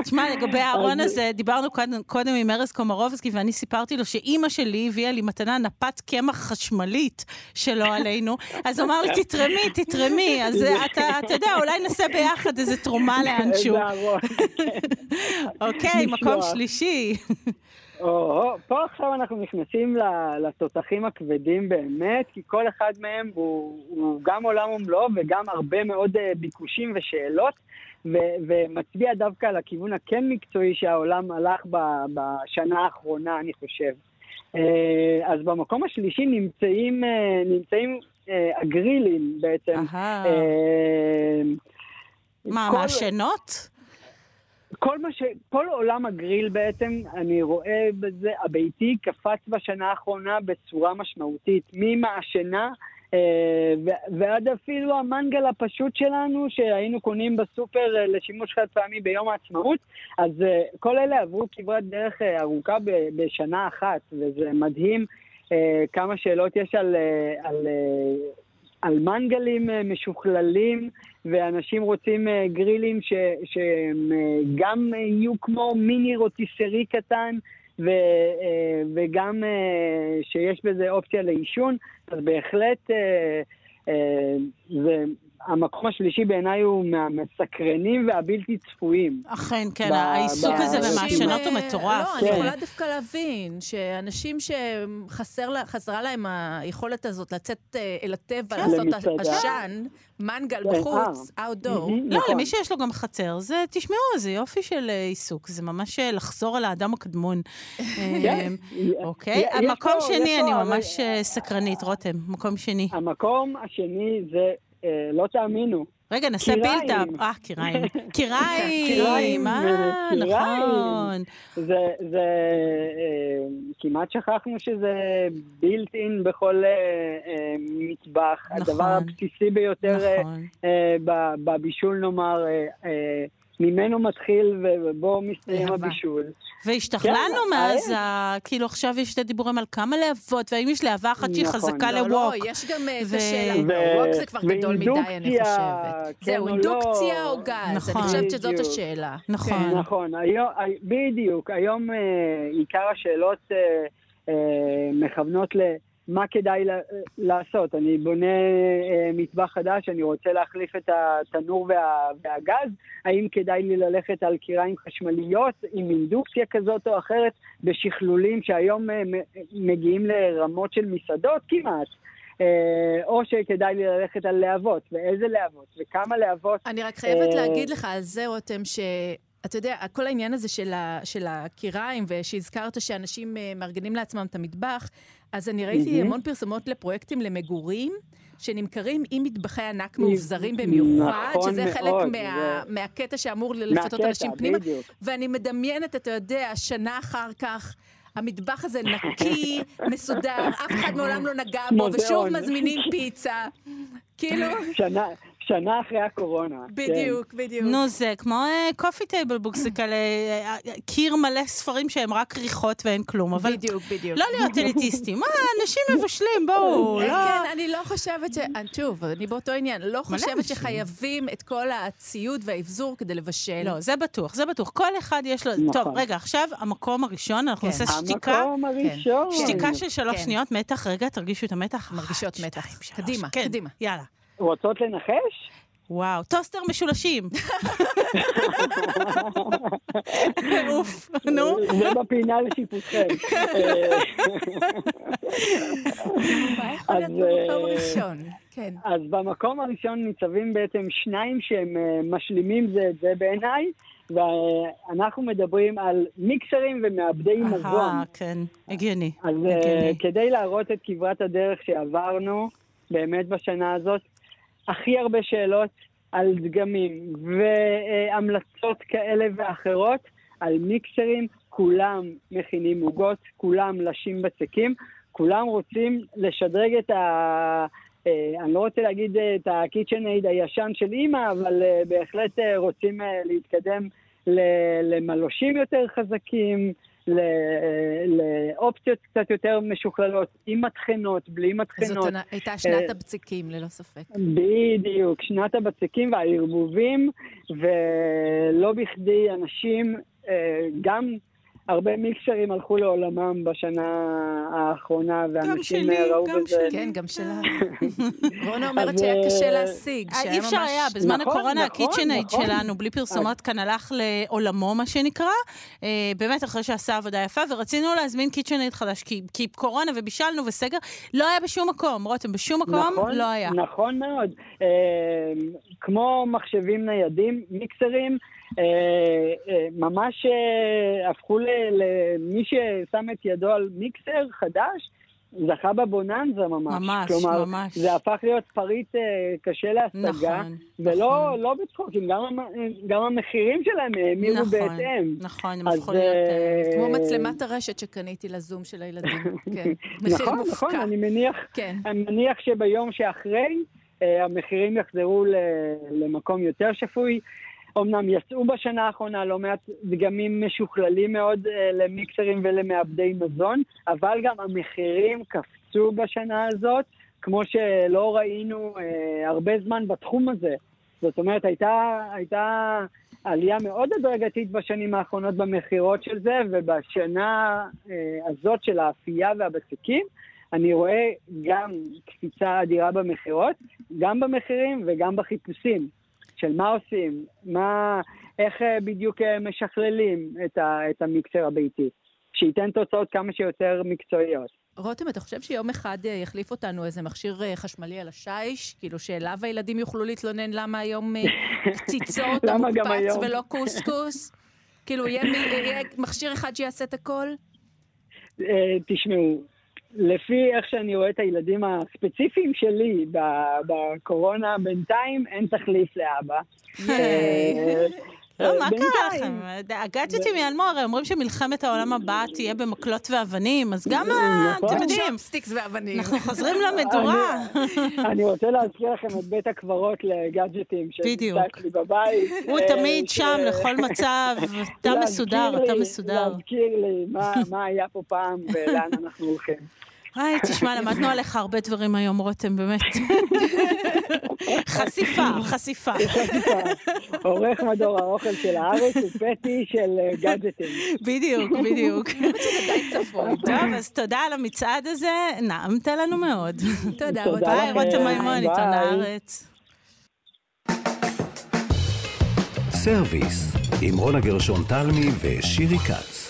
תשמע, לגבי הארון הזה, דיברנו קודם, קודם עם ארז קומרובסקי, ואני סיפרתי לו שאימא שלי הביאה לי מתנה נפת קמח חשמלית שלא עלינו, אז הוא אמר לי, תתרמי, תתרמי, אז אתה, אתה יודע, אולי נעשה ביחד איזה תרומה לאנשהו. אוקיי, מקום. שלישי. פה עכשיו אנחנו נכנסים לתותחים הכבדים באמת, כי כל אחד מהם הוא, הוא גם עולם ומלואו וגם הרבה מאוד אה, ביקושים ושאלות, ו- ומצביע דווקא על הכיוון הכן מקצועי שהעולם הלך ב- בשנה האחרונה, אני חושב. אה, אז במקום השלישי נמצאים, אה, נמצאים הגרילים בעצם. מה, כל- מעשנות? כל מה ש... כל עולם הגריל בעצם, אני רואה בזה, הביתי קפץ בשנה האחרונה בצורה משמעותית. ממעשנה אה, ועד אפילו המנגל הפשוט שלנו, שהיינו קונים בסופר אה, לשימוש חד פעמי ביום העצמאות, אז אה, כל אלה עברו כברת דרך ארוכה בשנה אחת, וזה מדהים כמה שאלות יש על... על על מנגלים משוכללים, ואנשים רוצים אה, גרילים ש, שהם אה, גם אה, יהיו כמו מיני רוטיסרי קטן, ו, וגם שיש בזה אופציה לעישון, אז בהחלט זה, המקום השלישי בעיניי הוא מהמסקרנים והבלתי צפויים. אכן, כן, ב- העיסוק ב- הזה במעשנות הוא מטורף. לא, אני כן. יכולה דווקא להבין שאנשים שחסרה להם היכולת הזאת לצאת אה, אל הטבע, לעשות למסעדה. עשן, מנגל כן, בחוץ, אה. outdoor. לא, נכון. למי שיש לו גם חצר, זה, תשמעו, זה יופי של אה, עיסוק, זה ממש לחזור על האדם הקדמון. כן. אה, אוקיי, המקום שני, אני ממש סקרנית, רותם, מקום שני. המקום השני זה, לא תאמינו, רגע, נעשה. בילדאפ. אה, קיריים. קיריים, אה. נכון. זה, זה אה, כמעט שכחנו שזה בילט אין בכל אה, אה, מטבח. נכון. הדבר הבסיסי ביותר אה, נכון. אה, בבישול נאמר, אה, אה, ממנו מתחיל ובו מסתיים. הבישול. והשתכללנו כן, מאז. ה- כאילו עכשיו יש שתי דיבורים על כמה להבות, והאם יש להבה אחת שהיא נכון. חזקה לא, לא, לווק. יש גם אה, את ו- השאלה, ו- ווק זה כבר גדול מדי, אני חושבת. כן זהו, או אינדוקציה לא. או גז? נכון. אני חושבת שזאת. השאלה. נכון. כן. נכון, היום, בדיוק, היום אה, עיקר השאלות אה, אה, למה כדאי לעשות. אני בונה אה, מטבח חדש, אני רוצה להחליף את התנור וה, והגז, האם כדאי לי ללכת על קיריים חשמליות עם אינדוקציה כזאת או אחרת, בשכלולים שהיום אה, מגיעים לרמות של מסעדות כמעט. אה, או שכדאי לי ללכת על להבות, ואיזה להבות, וכמה להבות. אני רק חייבת להגיד לך על זה, רותם, ש... אתה יודע, כל העניין הזה של, ה, של הקיריים, ושהזכרת שאנשים אה, מארגנים לעצמם את המטבח, אז אני ראיתי מהמם. המון פרסומות לפרויקטים למגורים, שנמכרים עם מטבחי ענק מאובזרים במיוחד, נכון שזה חלק מאוד, מה, זה- מהקטע שאמור לפתות אנשים פנימה. בדיוק. ואני מדמיינת, אתה יודע, שנה אחר כך, המטבח הזה נקי, מסודר, אף אחד מעולם לא נגע בו, ושוב. מזמינים פיצה. כאילו, שנה, שנה אחרי הקורונה. כן. בדיוק, בדיוק. נו, זה כמו coffee table books, זה כאלה אה, אה, קיר מלא ספרים שהם רק כריכות ואין כלום, אבל בדיוק, בדיוק. לא להיות אליטיסטים. מה, אנשים מבשלים, בואו, כן, לא... כן, אני לא חושבת ש... אני- שוב, אני באותו עניין, לא חושבת. שחייבים את כל הציוד והאבזור כדי לבשל. לא, זה בטוח, זה בטוח. כל אחד יש לו... נכון. טוב, רגע, עכשיו המקום הראשון, אנחנו כן. נעשה שתיקה. המקום הראשון. שתיקה של שלוש כן. שניות, מתח, רגע, תרגישו את המתח. מרגישות מתח. קדימה, כן, קדימה. יאללה. רוצות לנחש? וואו, טוסטר משולשים. אוף, נו. זה בפינה לשיפוטכם. מה יכול להיות אז, במקום אה, ראשון? כן. אז במקום הראשון ניצבים בעצם שניים שהם אה, משלימים זה את זה בעיניי, ואנחנו מדברים על מיקסרים ומעבדי מזון. אהה, כן, הגיוני. אז אה. כדי להראות את כברת הדרך שעברנו באמת בשנה הזאת, הכי הרבה שאלות על דגמים והמלצות כאלה ואחרות על מיקסרים, כולם מכינים עוגות, כולם לשים בצקים, כולם רוצים לשדרג את ה... אה, אני לא רוצה להגיד אה, את הקיצ'ן-אייד הישן של אימא, אבל אה, בהחלט רוצים להתקדם למלושים יותר חזקים, לאופציות קצת יותר משוכללות, עם מטחנות, בלי זאת מטחנות. הייתה שנת אה, הבציקים, ללא ספק. בדיוק, שנת הבצקים והערבובים, ולא בכדי אנשים, אה, גם הרבה מיקסרים הלכו לעולמם בשנה האחרונה, ואנשים שלי, אה, ראו גם בזה... שלי. כן, גם שלה. רונה אומרת שהיה אה, קשה להשיג, אה, אי אפשר. היה, בזמן נכון, הקורונה נכון, הקיצ'נייד נכון. שלנו, בלי פרסומות כאן, הלך לעולמו, מה שנקרא. באמת, אחרי שעשה עבודה יפה, ורצינו להזמין KitchenAid חדש, כי- קורונה ובישלנו וסגר, לא היה בשום מקום, רותם, בשום מקום לא היה. נכון מאוד. כמו מחשבים ניידים, מיקסרים, ממש אה, הפכו למי ששם את ידו על מיקסר חדש, זכה בבוננזה ממש. ממש, כלומר, ממש. זה הפך להיות פריט אה, קשה להשגה, נכון, ולא נכון. לא בצחוקים, גם, גם המחירים שלהם האמירו נכון, בהתאם. נכון, הם הפכו להיות... אה, אה, כמו מצלמת הרשת שקניתי לזום של הילדים. כן. מחיר נכון, מופקע. נכון, אני מניח, כן. אני מניח שביום שאחרי אה, המחירים יחזרו ל- למקום יותר שפוי. אמנם יצאו בשנה האחרונה לא מעט דגמים משוכללים מאוד אה, למיקסרים ולמעבדי מזון, אבל גם המחירים קפצו בשנה הזאת, כמו שלא ראינו אה, הרבה זמן בתחום הזה. זאת אומרת, הייתה, הייתה עלייה מאוד הדרגתית בשנים האחרונות במכירות של זה, ובשנה אה, הזאת של האפייה והבצקים, אני רואה גם קפיצה אדירה במכירות, גם במחירים וגם בחיפושים. של מה עושים, מה, איך אה, בדיוק אה, משכללים את, ה, את המיקסר הביתי, שייתן תוצאות כמה שיותר מקצועיות. רותם, אתה חושב שיום אחד אה, יחליף אותנו איזה מכשיר חשמלי על השיש? כאילו שאליו הילדים יוכלו להתלונן למה היום קציצות המוקפץ היום? ולא קוסקוס? כאילו, יהיה יהיה מכשיר אחד שיעשה את הכל? תשמעו, לפי איך שאני רואה את הילדים הספציפיים שלי בקורונה, בינתיים אין תחליף לאבא. לא, מה. קרה לכם? הגאדג'טים ייעלמו, הרי אומרים שמלחמת העולם הבאה תהיה במקלות ואבנים, אז גם, ה- נכון. אתם יודעים, צ'ופסטיקס ואבנים. אנחנו חוזרים למדורה. אני רוצה להזכיר לכם את בית הקברות לגאדג'טים, בדיוק. אצלי בבית. הוא אה, תמיד שם לכל מצב, אתה מסודר, לי- אתה מסודר. להזכיר לי מה, מה היה פה פעם ולאן אנחנו הולכים. היי, תשמע, למדנו עליך הרבה דברים היום, רותם, באמת. חשיפה, חשיפה. עורך מדור האוכל של הארץ הוא פטי של אה, גאדג'טים. בדיוק, בדיוק. טוב, אז תודה על המצעד הזה, נעמת לנו מאוד. תודה, תודה רותם. ביי. רותם מימון, עיתון. הארץ. סרוויס, עם רונה גרשון תלמי ושירי כץ.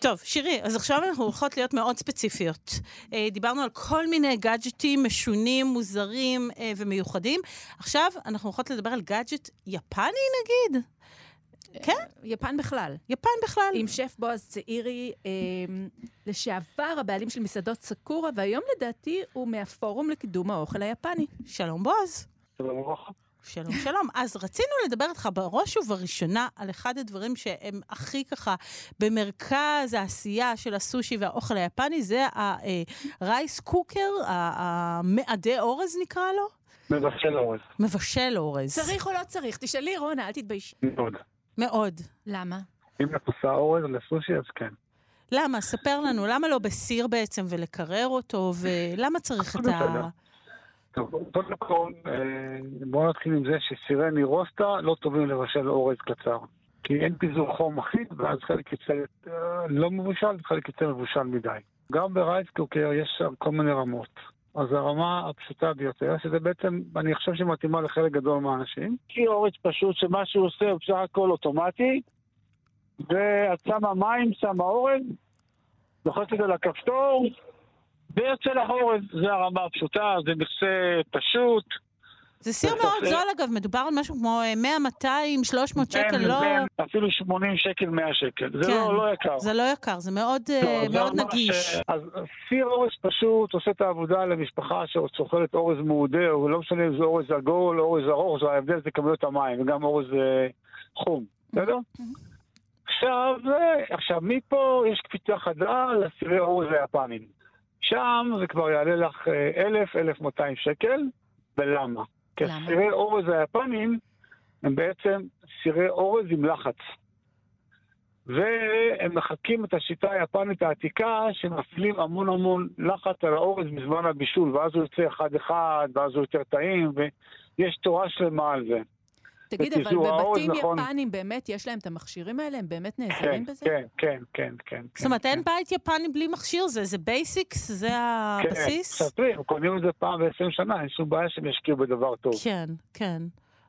טוב, שירי, אז עכשיו אנחנו הולכות להיות מאוד ספציפיות. אה, דיברנו על כל מיני גאדג'טים משונים, מוזרים אה, ומיוחדים. עכשיו אנחנו הולכות לדבר על גאדג'ט יפני נגיד? כן, יפן בכלל. יפן בכלל. עם שף בועז צעירי, אה, לשעבר הבעלים של מסעדות סקורה, והיום לדעתי הוא מהפורום לקידום האוכל היפני. שלום בועז. שלום, שלום. אז רצינו לדבר איתך בראש ובראשונה על אחד הדברים שהם הכי ככה במרכז העשייה של הסושי והאוכל היפני, זה הרייס קוקר, המעדה אורז נקרא לו? מבשל אורז. מבשל אורז. צריך או לא צריך? תשאלי, רונה, אל תתביישי. מאוד. מאוד. למה? אם את עושה אורז לסושי, אז כן. למה? ספר לנו, למה לא בסיר בעצם ולקרר אותו, ולמה צריך את ה... קודם כל, בואו נתחיל עם זה שסירי מרוסטה לא טובים לבשל אורז קצר. כי אין פיזור חום אחיד, ואז חלק יצא לא מבושל, וחלק יצא מבושל מדי. גם ברייס קוקר יש שם כל מיני רמות. אז הרמה הפשוטה ביותר, שזה בעצם, אני חושב שמתאימה לחלק גדול מהאנשים. כי אורז פשוט, שמה שהוא עושה הוא בסך הכל אוטומטי, ואת שמה מים, שמה אורז, לוחצת על הכפתור, לך אורז. זה הרמה הפשוטה, זה מכסה פשוט. זה סיר מאוד זול אגב, מדובר על משהו כמו אה, 100, 200, 300 שקל, לא... אפילו 80 שקל, 100 שקל. זה כן. לא, לא יקר. זה לא יקר, זה מאוד אה, לא, נגיש. אה, אז סיר אורז פשוט עושה את העבודה למשפחה שצוכלת אורז מעודה, או לא משנה אם זה אורז עגול או אורז ארוך, זה ההבדל זה כמויות המים, וגם אורז אה, חום, בסדר? עכשיו, אה, עכשיו, מפה יש קפיצה חדה לסירי אורז היפנים. שם זה כבר יעלה לך אה, 1,000, 1,200 שקל, ולמה? כי? סירי אורז היפנים הם בעצם סירי אורז עם לחץ. והם מחקים את השיטה היפנית העתיקה, שמפעילים המון המון לחץ על האורז בזמן הבישול, ואז הוא יוצא אחד-אחד, ואז הוא יותר טעים, ויש תורה שלמה על זה. תגיד, אבל בבתים נכון. יפנים באמת יש להם את המכשירים האלה? הם באמת כן, נעזרים בזה? כן, כן, כן, כן. זאת אומרת, כן, אין בית יפני בלי מכשיר, זה זה basics, זה כן. הבסיס? תראי, הם קונים את זה פעם ב-20 שנה, אין שום בעיה שהם ישקיעו בדבר טוב. כן, כן.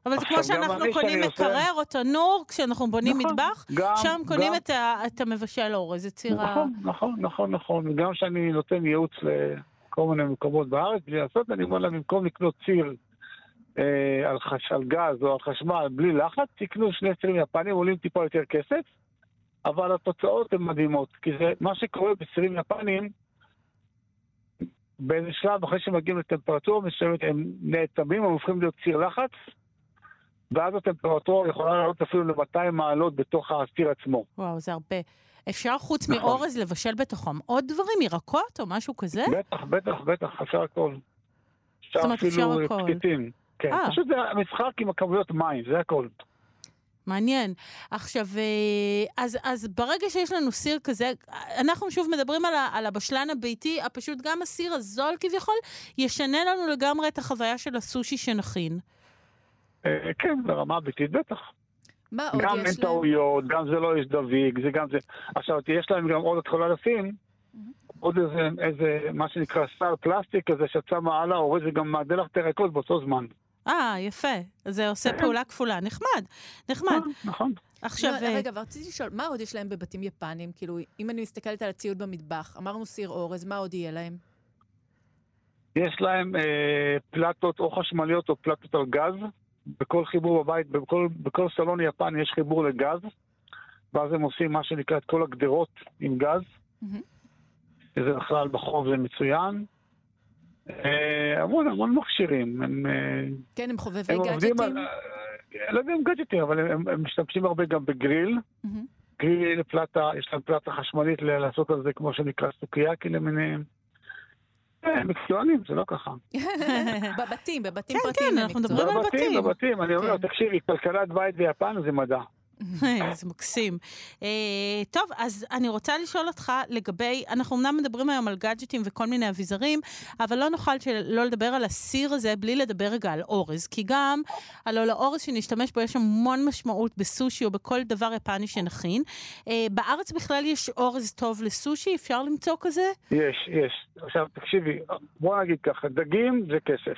אבל זה כמו גם שאנחנו קונים מקרר או תנור, כשאנחנו בונים נכון, מטבח, גם- שם קונים גם- את ה- את המבשל אורז, את סיר ה... נכון, נכון, נכון, נכון. וגם כשאני נותן ייעוץ לכל מיני מקומות בארץ, בלי לעשות, אני אומר להם, במקום לקנות סיר אה, על, חש, על גז או על חשמל בלי לחץ, תקנו שני סירים יפנים, עולים טיפה יותר כסף, אבל התוצאות הן מדהימות. כי זה מה שקורה בצירים יפנים, באיזה שלב, אחרי שמגיעים לטמפרטורה מסוימת, הם נאטמים, הם הופכים להיות ציר לחץ, ואז הטמפרטורה יכולה לעלות אפילו ל-200 מעלות בתוך הסיר עצמו. וואו, זה הרבה. אפשר חוץ נכון. מאורז לבשל בתוכם עוד דברים, ירקות או משהו כזה? בטח, בטח, בטח, אפשר הכל. אפשר זאת אומרת, אפילו. פתיתים. כן, אה. פשוט זה המשחק עם הכמויות מים, זה הכל. מעניין. עכשיו, אה, אז, אז ברגע שיש לנו סיר כזה, אנחנו שוב מדברים על, ה, על הבשלן הביתי, הפשוט גם הסיר הזול כביכול, ישנה לנו לגמרי את החוויה של הסושי שנכין. אה, כן, ברמה ביתית בטח. מה עוד גם אין יש להם? טעויות, גם זה לא יש דביק, זה גם זה. עכשיו, יש להם גם עוד, את יכולה לשים, עוד איזה, איזה, מה שנקרא סל פלסטיק כזה שאת שמה על האורז, וגם מעדל לך את הירקות באותו זמן. אה, יפה. זה עושה פעולה כפולה. נחמד, נחמד. אה, נכון. עכשיו, לא, אה, רגע, ורציתי לשאול, מה עוד יש להם בבתים יפנים? כאילו, אם אני מסתכלת על הציוד במטבח, אמרנו סיר אורז, מה עוד יהיה להם? יש להם אה, פלטות או חשמליות או פלטות על גז. בכל חיבור בבית, בכל, בכל סלון יפני יש חיבור לגז, ואז הם עושים מה שנקרא את כל הגדרות עם גז, מהמם. שזה בכלל בחוב זה מצוין. אה, המון המון מכשירים, הם, אה, כן, הם חובבי הם עובדים על... גאדג'טים? אה, לא יודע אם גאדג'טים, אבל הם, הם משתמשים הרבה גם בגריל. מהמם. גריל, פלטה, יש להם פלטה חשמלית לעשות על זה כמו שנקרא סוקיאקי למיניהם. אה, הם מקצוענים, זה לא ככה. בבתים, בבתים כן, פרטיים כן, הם אנחנו. מדברים על בבתים, בתים. בבתים, אני אומר, כן. תקשיבי, כלכלת בית ביפן זה מדע. זה מקסים. אה, טוב, אז אני רוצה לשאול אותך לגבי, אנחנו אמנם מדברים היום על גאדג'טים וכל מיני אביזרים, אבל לא נוכל שלא לדבר על הסיר הזה בלי לדבר רגע על אורז, כי גם, הלוא לאורז שנשתמש בו יש המון משמעות בסושי או בכל דבר יפני שנכין. אה, בארץ בכלל יש אורז טוב לסושי? אפשר למצוא כזה? יש, יש. עכשיו, תקשיבי, בוא נגיד ככה, דגים זה כסף.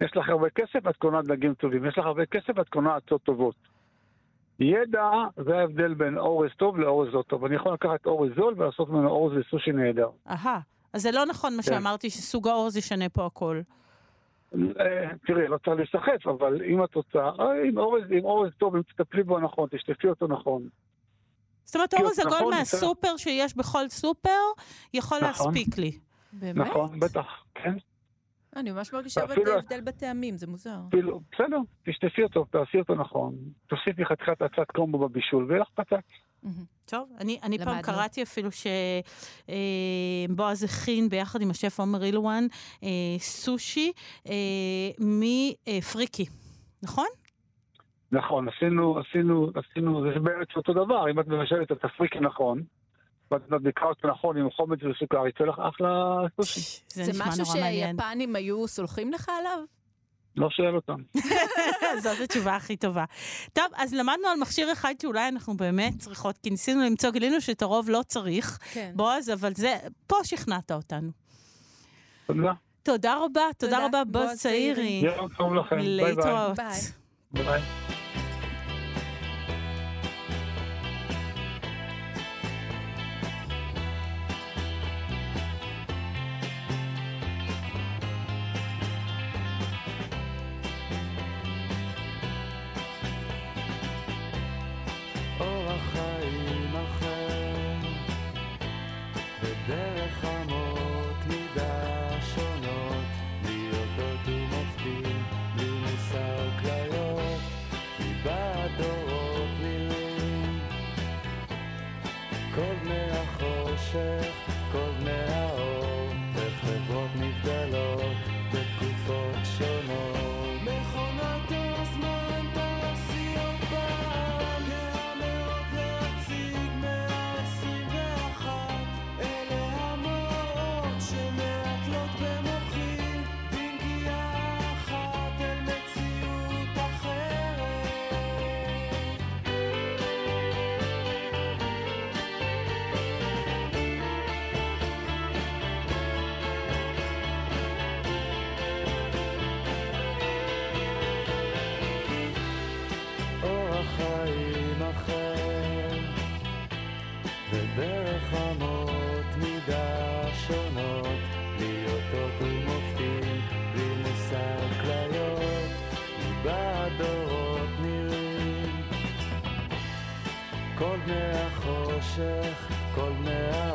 יש לך הרבה כסף, את קונה דגים טובים. יש לך הרבה כסף, את קונה עצות טובות. ידע, זה ההבדל בין אורז טוב לאורז לא טוב. אני יכול לקחת אורז זול ולעשות ממנו אורז לסושי נהדר. אהה. אז זה לא נכון מה כן. שאמרתי, שסוג האורז ישנה פה הכל. אה, תראי, לא צריך להיסחף, אבל אם את רוצה, אה, עם אורז, עם אורז טוב, אם תטפלי בו נכון, תשטפי אותו נכון. זאת אומרת, כי אורז נכון, עגול בסדר. מהסופר שיש בכל סופר, יכול נכון. להספיק לי. באמת? נכון, בטח, כן. אני ממש מרגישה ואפילו- הבדל בטעמים, זה מוזר. אפילו, בסדר, תשטפי אותו, תעשי אותו נכון. תוסיפי חתיכת עצת קומבו בבישול, ויהיה לך. מהמם. טוב, אני, אני פעם. קראתי אפילו שבועז הכין ביחד עם השף עומר אילואן אה, סושי אה, מפריקי, נכון? נכון, עשינו, עשינו, עשינו, זה בעצם אותו דבר, אם את מבשלת את הפריקי נכון, ואת מדליקה אותו נכון עם חומץ וסוכר, יצא לך אחלה סושי. זה, משהו. שיפנים היו סולחים לך עליו? לא שואל אותם. זאת התשובה הכי טובה. טוב, אז למדנו על מכשיר אחד שאולי אנחנו באמת צריכות, כי ניסינו למצוא, גילינו שאת הרוב לא צריך, כן. בועז, אבל זה, פה שכנעת אותנו. תודה. תודה רבה, תודה תודה, רבה, בועז בועז צעירי. יום טוב לכם. ביי ביי. להתראות. ביי. ביי. החושך, כל בני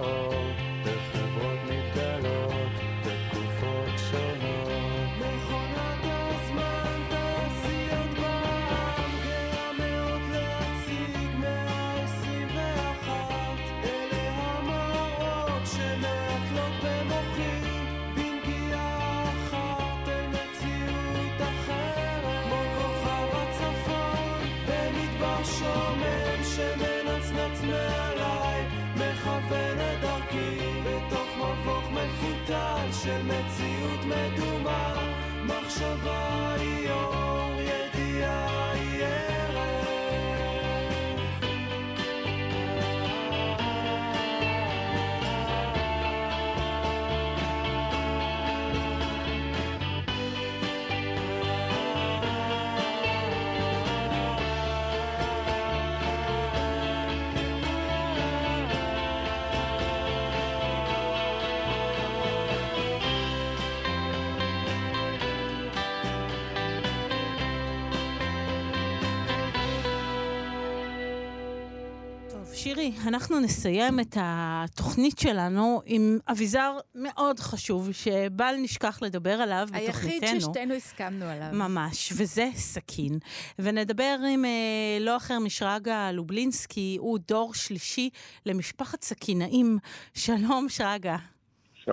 שירי, אנחנו נסיים את התוכנית שלנו עם אביזר מאוד חשוב, שבל נשכח לדבר עליו היחיד בתוכניתנו. ששתינו הסכמנו עליו. ממש, וזה סכין. ונדבר עם אה, לא אחר משרגא לובלינסקי, הוא דור שלישי למשפחת סכינאים. שלום, שרגא.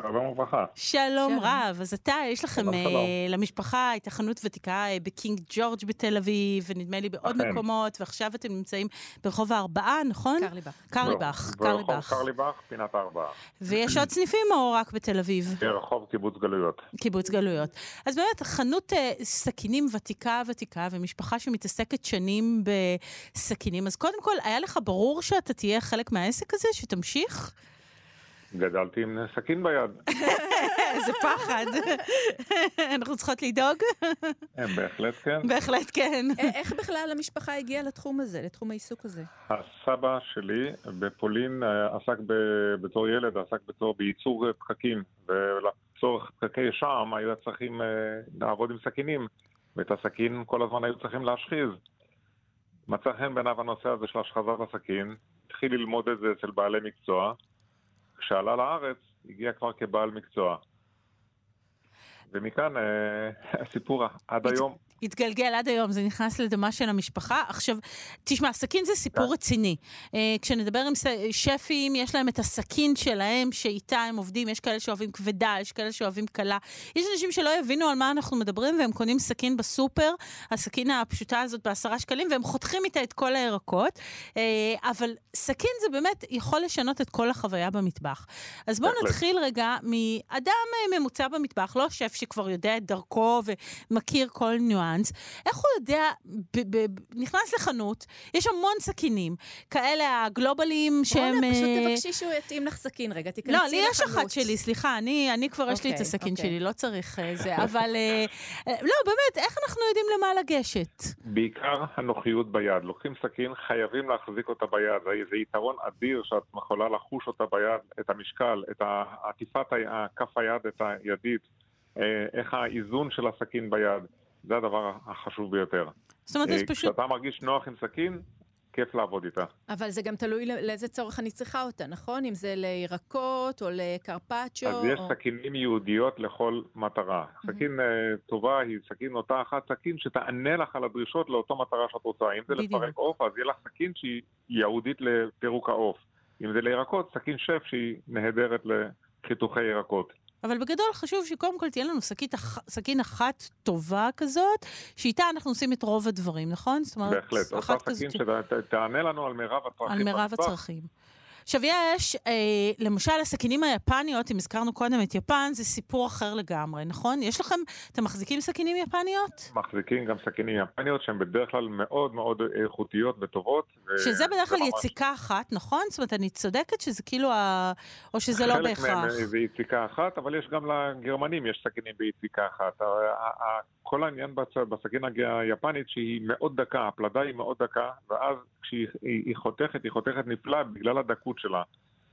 שלום וברכה. שלום. רב. אז אתה, יש לכם שלום, אה, שלום. למשפחה, הייתה חנות ותיקה אה, בקינג ג'ורג' בתל אביב, ונדמה לי בעוד. מקומות, ועכשיו אתם נמצאים ברחוב הארבעה, נכון? קרליבך. קרליבך, ברחוב קרליבך. קרליבך, פינת הארבעה. ויש עוד סניפים או רק בתל אביב? ברחוב קיבוץ גלויות. קיבוץ גלויות. אז באמת, חנות אה, סכינים ותיקה ותיקה, ומשפחה שמתעסקת שנים בסכינים. אז קודם כל, היה לך ברור שאתה תהיה חלק מהעסק הזה, שתמשיך? גדלתי עם סכין ביד. איזה פחד. אנחנו צריכות לדאוג? הם בהחלט כן. בהחלט כן. א- איך בכלל המשפחה הגיעה לתחום הזה, לתחום העיסוק הזה? הסבא שלי בפולין אה, עסק בתור ילד, עסק בתור בייצור אה, פקקים. ולצורך פקקי שם היו צריכים אה, לעבוד עם סכינים. ואת הסכין כל הזמן היו צריכים להשחיז. מצא חן בעיניו הנושא הזה של השחזת הסכין, התחיל ללמוד את זה אצל בעלי מקצוע. כשעלה לארץ, הגיע כבר כבעל מקצוע. ומכאן אה, הסיפור עד היום. התגלגל עד היום, זה נכנס לדמה של המשפחה. עכשיו, תשמע, סכין זה סיפור רציני. אה, כשנדבר עם שפים, יש להם את הסכין שלהם, שאיתה הם עובדים, יש כאלה שאוהבים כבדה, יש כאלה שאוהבים קלה. יש אנשים שלא יבינו על מה אנחנו מדברים, והם קונים סכין בסופר, הסכין הפשוטה הזאת בעשרה שקלים, והם חותכים איתה את כל הירקות. אה, אבל סכין זה באמת יכול לשנות את כל החוויה במטבח. אז בואו. נתחיל רגע מאדם אה, ממוצע במטבח, לא שף שכבר יודע את דרכו ומכיר כל ניואנס. צ'אנס, איך הוא יודע, ב- ב- נכנס לחנות, יש המון סכינים, כאלה הגלובליים שהם... רונה, פשוט אה, תבקשי שהוא יתאים לך סכין רגע, תיכנסי לא, לחנות. לי יש אחת שלי, סליחה, אני, אני כבר יש לי את אוקיי, הסכין אוקיי. שלי, לא צריך אה, זה, אבל... אה, לא, באמת, איך אנחנו יודעים למה לגשת? בעיקר הנוחיות ביד. לוקחים סכין, חייבים להחזיק אותה ביד. זה, זה יתרון אדיר שאת יכולה לחוש אותה ביד, את המשקל, את עטיפת כף היד, את הידית, איך האיזון של הסכין ביד. זה הדבר החשוב ביותר. זאת אומרת, אז אה, פשוט... כשאתה מרגיש נוח עם סכין, כיף לעבוד איתה. אבל זה גם תלוי לא- לאיזה צורך אני צריכה אותה, נכון? אם זה לירקות או לקרפצ'ו. אז יש או... סכינים ייעודיות לכל מטרה. סכין אה, טובה היא סכין אותה אחת סכין שתענה לך על הדרישות לאותו מטרה שאת רוצה. אם זה בדיוק. לפרק עוף, אז יהיה לך סכין שהיא ייעודית לפירוק העוף. אם זה לירקות, סכין שף שהיא נהדרת לחיתוכי ירקות. אבל בגדול חשוב שקודם כל תהיה לנו שקית אח- סכין אחת טובה כזאת, שאיתה אנחנו עושים את רוב הדברים, נכון? זאת אומרת, בהחלט. אותה סכין כזאת שתענה לנו על מירב הצרכים. על מירב. הצרכים. עכשיו יש, אה, למשל הסכינים היפניות, אם הזכרנו קודם את יפן, זה סיפור אחר לגמרי, נכון? יש לכם, אתם מחזיקים סכינים יפניות? מחזיקים גם סכינים יפניות שהן בדרך כלל מאוד מאוד איכותיות וטובות. ו- שזה בדרך כלל ממש- יציקה אחת, נכון? זאת אומרת, אני צודקת שזה כאילו ה... או שזה לא חלק בהכרח. מהם זה יציקה אחת, אבל יש גם לגרמנים, יש סכינים ביציקה אחת. כל העניין בסכין היפנית שהיא מאוד דקה, הפלדה היא מאוד דקה, ואז כשהיא היא- היא חותכת, היא חותכת נפלא בגלל הדקות שלה.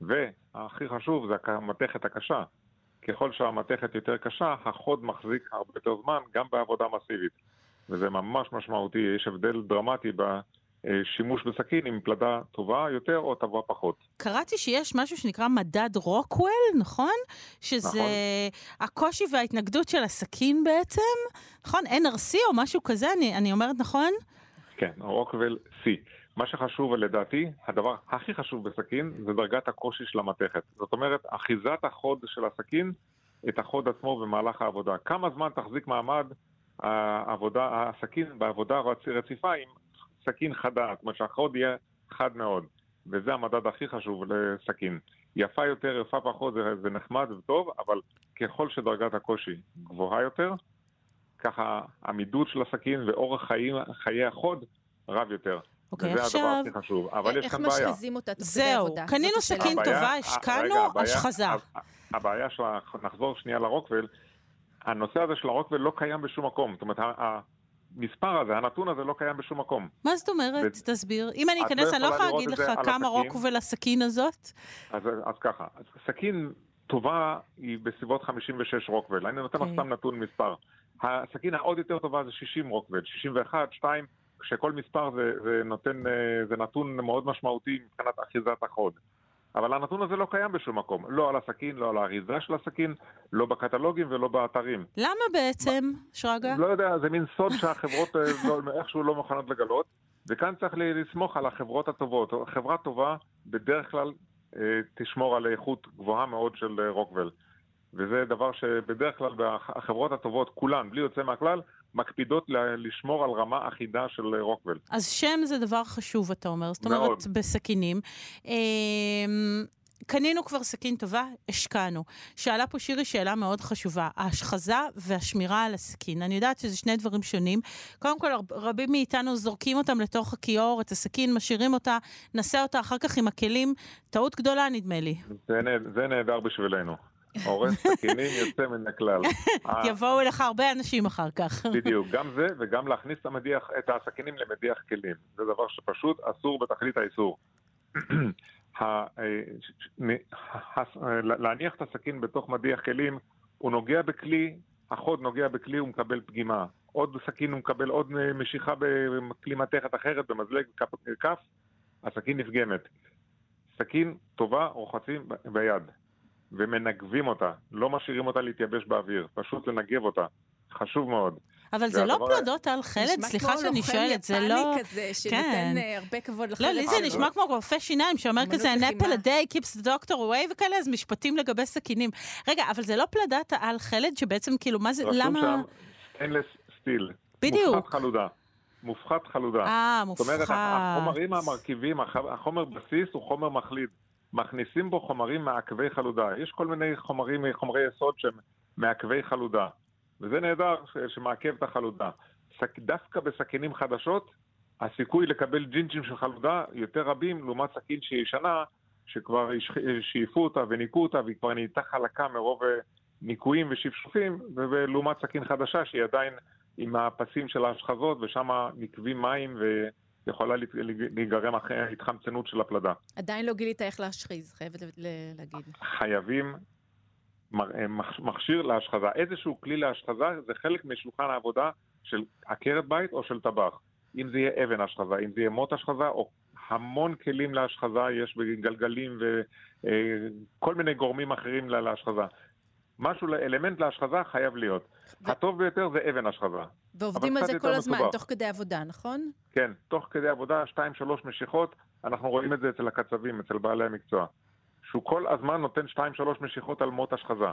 והכי חשוב זה המתכת הקשה. ככל שהמתכת יותר קשה, החוד מחזיק הרבה יותר זמן, גם בעבודה מסיבית. וזה ממש משמעותי, יש הבדל דרמטי בשימוש בסכין עם פלדה טובה יותר או טובה פחות. קראתי שיש משהו שנקרא מדד רוקוול, נכון? שזה נכון. הקושי וההתנגדות של הסכין בעצם, נכון? HRC או משהו כזה, אני, אני אומרת נכון? כן, רוקוול C. מה שחשוב לדעתי, הדבר הכי חשוב בסכין זה דרגת הקושי של המתכת. זאת אומרת, אחיזת החוד של הסכין, את החוד עצמו במהלך העבודה. כמה זמן תחזיק מעמד העבודה, הסכין בעבודה רצ- רציפה עם סכין חדה, זאת אומרת שהחוד יהיה חד מאוד. וזה המדד הכי חשוב לסכין. יפה יותר, יפה פחות, זה, זה נחמד וטוב, אבל ככל שדרגת הקושי גבוהה יותר, ככה עמידות של הסכין ואורך חיים, חיי החוד רב יותר. אוקיי, וזה עכשיו, הדבר הכי חשוב. אבל יש איך כאן בעיה. משחיזים אותה תוך כדי זהו, עבודה? קנינו. סכין הבעיה- טובה, השקענו, השחזה. הבעיה שלה, נחזור שנייה לרוקוול, הנושא הזה של הרוקוול לא קיים בשום מקום. זאת אומרת, המספר הזה, הנתון הזה לא קיים בשום מקום. מה זאת אומרת? ו- תסביר. אם אני אכנס, לא אני לא יכולה להגיד לך כמה הסכין. רוקוול הסכין הזאת. אז, אז ככה, אז סכין טובה היא בסביבות 56 רוקוול. אני נותן לך אוקיי. סתם נתון מספר. הסכין העוד יותר טובה זה 60 רוקוול, 61, 2, כשכל מספר זה, זה נותן, אה, זה נתון מאוד משמעותי מבחינת אחיזת החוד. אבל הנתון הזה לא קיים בשום מקום. לא על הסכין, לא על האריזה של הסכין, לא בקטלוגים ולא באתרים. למה בעצם, שרגא? לא יודע, זה מין סוד שהחברות אה, לא, איכשהו לא מוכנות לגלות, וכאן צריך לסמוך על החברות הטובות. חברה טובה בדרך כלל אה, תשמור על איכות גבוהה מאוד של אה, רוקוול. וזה דבר שבדרך כלל הח- החברות הטובות, כולן, בלי יוצא מהכלל, מקפידות לשמור על רמה אחידה של אה, רוקוול. אז שם זה דבר חשוב, אתה אומר. זאת מאוד. אומרת, בסכינים. אמ, קנינו כבר סכין טובה, השקענו. שאלה פה שירי שאלה מאוד חשובה, ההשחזה והשמירה על הסכין. אני יודעת שזה שני דברים שונים. קודם כל, רב- רבים מאיתנו זורקים אותם לתוך הכיור, את הסכין, משאירים אותה, נעשה אותה אחר כך עם הכלים. טעות גדולה, נדמה לי. זה, זה נהדר בשבילנו. הורס סכינים יוצא מן הכלל. אה, יבואו אליך הרבה אנשים אחר כך. בדיוק, גם זה וגם להכניס את, המדיח, את הסכינים למדיח כלים. זה דבר שפשוט אסור בתכלית האיסור. אה, להניח את הסכין בתוך מדיח כלים, הוא נוגע בכלי, החוד נוגע בכלי, הוא מקבל פגימה. עוד סכין הוא מקבל עוד משיכה בכלי מתכת אחרת, במזלג כף, הסכין נפגמת. סכין טובה רוחצים ביד, ומנגבים אותה, לא משאירים אותה להתייבש באוויר, פשוט לנגב אותה. חשוב מאוד. אבל זה לא פלדות אל חלד? נשמע סליחה כמו שאני לוחם שואלת, זה יפני לא... כזה, שנותן כן. אה, הרבה כבוד לחלד. לא, לי זה. נשמע כמו רופא שיניים שאומר כזה, an apple a day keeps the doctor away וכאלה, אז משפטים לגבי סכינים. רגע, אבל זה לא פלדת האל חלד שבעצם כאילו, מה זה, רשום למה... שם stainless steel. בדיוק. מופחת חלודה. מופחת חלודה. אה, זאת אומרת, מופחת. החומרים המרכיבים, הח- החומר בסיס הוא חומר מחליד. מכניסים בו חומרים מעכבי חלודה. יש כל מיני חומרים, חומרי יסוד שהם מעכבי חלודה. וזה נהדר שמעכב את החלודה. דווקא בסכינים חדשות, הסיכוי לקבל ג'ינג'ים של חלודה יותר רבים לעומת סכין שהיא ישנה, שכבר שאיפו אותה וניקו אותה והיא כבר נהייתה חלקה מרוב אה, ניקויים ושפשופים, ולעומת סכין חדשה שהיא עדיין עם הפסים של ההשחזות ושם נקבים מים ויכולה להת- להיגרם אחרי התחמצנות של הפלדה. עדיין לא גילית איך להשחיז, חייבת להגיד. חייבים אה, מכשיר להשחזה. איזשהו כלי להשחזה זה חלק משולחן העבודה של עקרת בית או של טבח. אם זה יהיה אבן השחזה, אם זה יהיה מוט השחזה, או המון כלים להשחזה, יש בגלגלים וכל מיני גורמים אחרים לה- להשחזה. משהו, אלמנט להשחזה חייב להיות. ו- הטוב ביותר זה אבן השחזה. ועובדים על זה כל הזמן, מסובך. תוך כדי עבודה, נכון? כן, תוך כדי עבודה, שתיים, שלוש משיכות, אנחנו רואים את זה אצל הקצבים, אצל בעלי המקצוע. שהוא כל הזמן נותן שתיים, שלוש משיכות על מוט השחזה.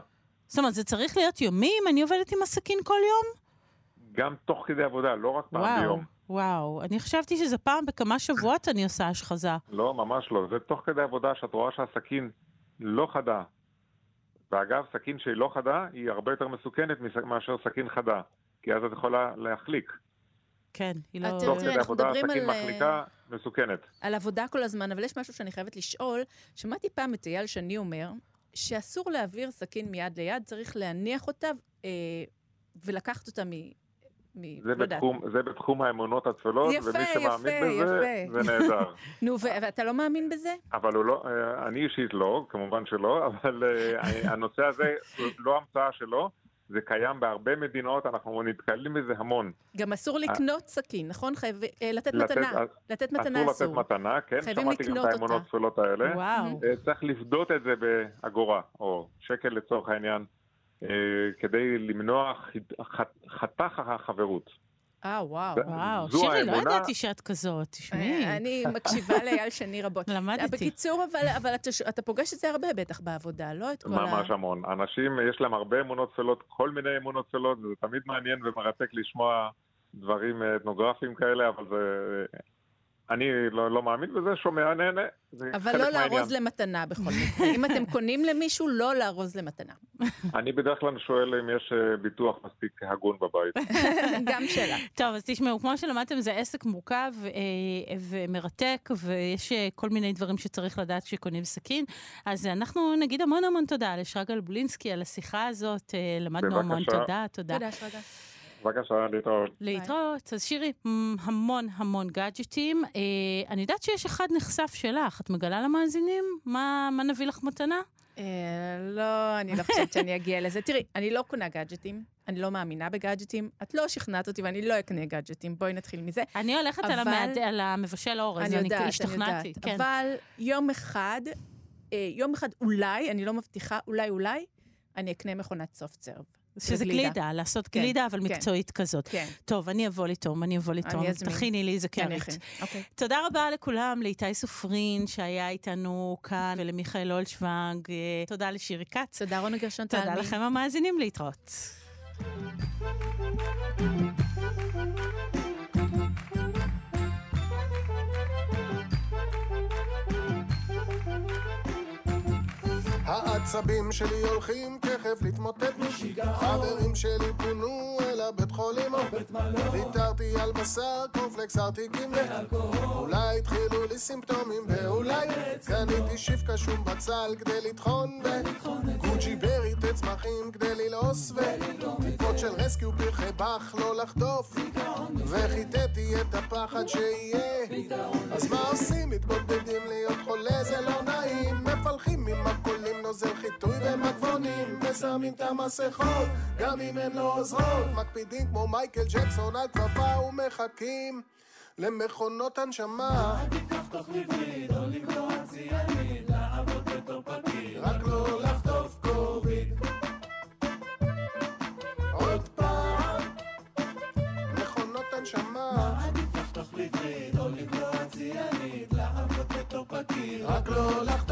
זאת אומרת, זה צריך להיות יומי אם אני עובדת עם הסכין כל יום? גם תוך כדי עבודה, לא רק פעם וואו, ביום. וואו. אני חשבתי שזה פעם בכמה שבועות אני עושה השחזה. לא, ממש לא. זה תוך כדי עבודה שאת רואה שהסכין לא חדה. ואגב, סכין שהיא לא חדה, היא הרבה יותר מסוכנת מס- מאשר סכין חדה. כי אז את יכולה להחליק. כן, היא לא... תוך כדי אנחנו עבודה, מדברים סכין על, אה, מחליקה, מסוכנת. על עבודה כל הזמן, אבל יש משהו שאני חייבת לשאול. שמעתי פעם את אייל שני אומר, שאסור להעביר סכין מיד ליד, צריך להניח אותה אה, ולקחת אותה מ... מ... זה לא. בתחום, זה בתחום האמונות הטפלות, יפה, ומי שמאמין יפה, בזה, יפה. זה נהדר. נו, ואתה לא מאמין בזה? אבל הוא לא, אה, אני אישית לא, כמובן שלא, אבל אה, הנושא הזה הוא לא המצאה שלו, זה קיים בהרבה מדינות, אנחנו נתקלים בזה המון. גם אסור לקנות סכין, נכון? חייב... אה, לתת מתנה. לתת מתנה אסור אסור. לתת מתנה, כן, חייבים שמעתי גם לקנות את האמונות אותה. הטפלות האלה. וואו. אה, צריך לפדות את זה באגורה, או שקל לצורך העניין, אה, כדי למנוע חתך החברות. אה, וואו. וואו, שירי, לא ידעתי שאת כזאת, תשמעי. אה, אני מקשיבה לאייל שני רבות. למדתי. בקיצור, אבל, אבל אתה, פוגש את זה הרבה בטח בעבודה, לא את כל ה... ממש המון. אנשים, יש להם הרבה אמונות טפלות, כל מיני אמונות טפלות, וזה תמיד מעניין ומרתק לשמוע דברים אה, אתנוגרפיים כאלה, אבל זה... אני לא, לא מאמין בזה, שומע, נהנה. אבל לא לארוז. למתנה בכל מקרה. אם אתם קונים למישהו, לא לארוז למתנה. אני בדרך כלל שואל אם יש אה, ביטוח מספיק הגון בבית. גם שאלה. טוב, אז תשמעו, כמו שלמדתם, זה עסק מורכב אה, ומרתק, ויש אה, כל מיני דברים שצריך לדעת כשקונים סכין. אז אנחנו נגיד המון המון תודה לשרגל בולינסקי על השיחה הזאת, אה, למדנו המון בבקשה. תודה, תודה. תודה, שרגא. בבקשה, להתראות. להתראות. אז שירי, המון המון גאדג'טים. אה, אני יודעת שיש אחד נחשף שלך, את מגלה למאזינים? מה, מה נביא לך מתנה? אה, לא, אני לא חושבת שאני אגיע לזה. תראי, אני לא קונה גאדג'טים, אני לא מאמינה בגאדג'טים. את לא שכנעת אותי ואני לא אקנה גאדג'טים. בואי נתחיל מזה. אני הולכת על, אבל- המעד... על המבשל אורז, אני יודעת, אני השתכנעתי. יודעת. כן. אבל יום אחד, אה, יום אחד אולי, אני לא מבטיחה, אולי אולי, אני אקנה מכונת סופט סרב. שזה גלידה. גלידה, לעשות כן, גלידה, אבל כן. מקצועית כזאת. כן, טוב, אני אבוא לטום, אני אבוא לטום. אני אזמין. תכיני לי איזה קרית. אכין. אוקיי. תודה רבה לכולם, לאיתי סופרין שהיה איתנו כאן, ולמיכאל אולשוונג. אה, תודה לשירי כץ. תודה, רונה גרשון תודה תלמי. לכם המאזינים, להתראות. העצבים שלי הולכים תכף להתמוטט. חברים שלי פונו אל הבית חולים. ויתרתי על בשר, קורנפלקס, ארטיקים אולי התחילו לי סימפטומים ואולי קניתי שיפקה שום בצל כדי לטחון וגוג'י ברי תצמחים כדי ללעוס וטיפות של רסקיו פרחי באך לא לחטוף. וחיטאתי את הפחד שיהיה. אז מה עושים? מתבודדים להיות חולה זה לא נעים. מפלחים ממרכולים נוזל חיטוי ומגבונים ושמים את המסכות גם אם הן לא עוזרות. מקפידים כמו מייקל ג'קסון על כפפה ומחכים למכונות הנשמה. רק לא לחטוף קוביד. עוד פעם מכונות הנשמה. רק לא לחטוף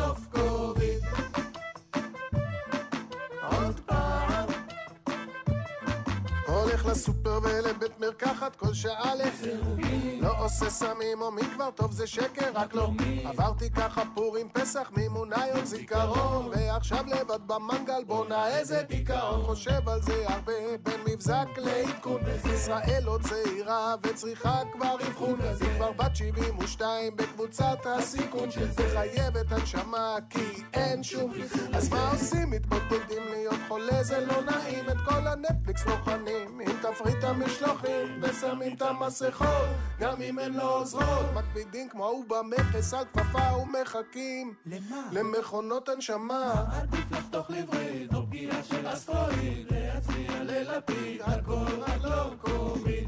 עוד ולבית מרקחת כל שעה לסירוגין. לא עושה סמים או מין כבר טוב זה שקר, רק לא. עברתי ככה פורים פסח מימונה יום זיכרון ועכשיו לבד במנגל בואנה איזה דיכאון. חושב על זה הרבה בין מבזק לעדכון. ישראל לא צעירה וצריכה כבר אבחון. היא כבר בת 72 בקבוצת הסיכון וחייבת הנשמה כי אין שום. אז מה עושים? מתבודדים להיות חולה זה לא נעים. את כל הנטפליקס לוחנים עם תפריט המשלוחים ושמים את המסכות גם אם הן לא עוזרות. מקפידים כמו ההוא במכס על כפפה ומחכים. למכונות הנשמה. עדיף לחתוך לווריד או פגיעה של אסטרואיד להצביע ללפיד הכל רק לא קוביד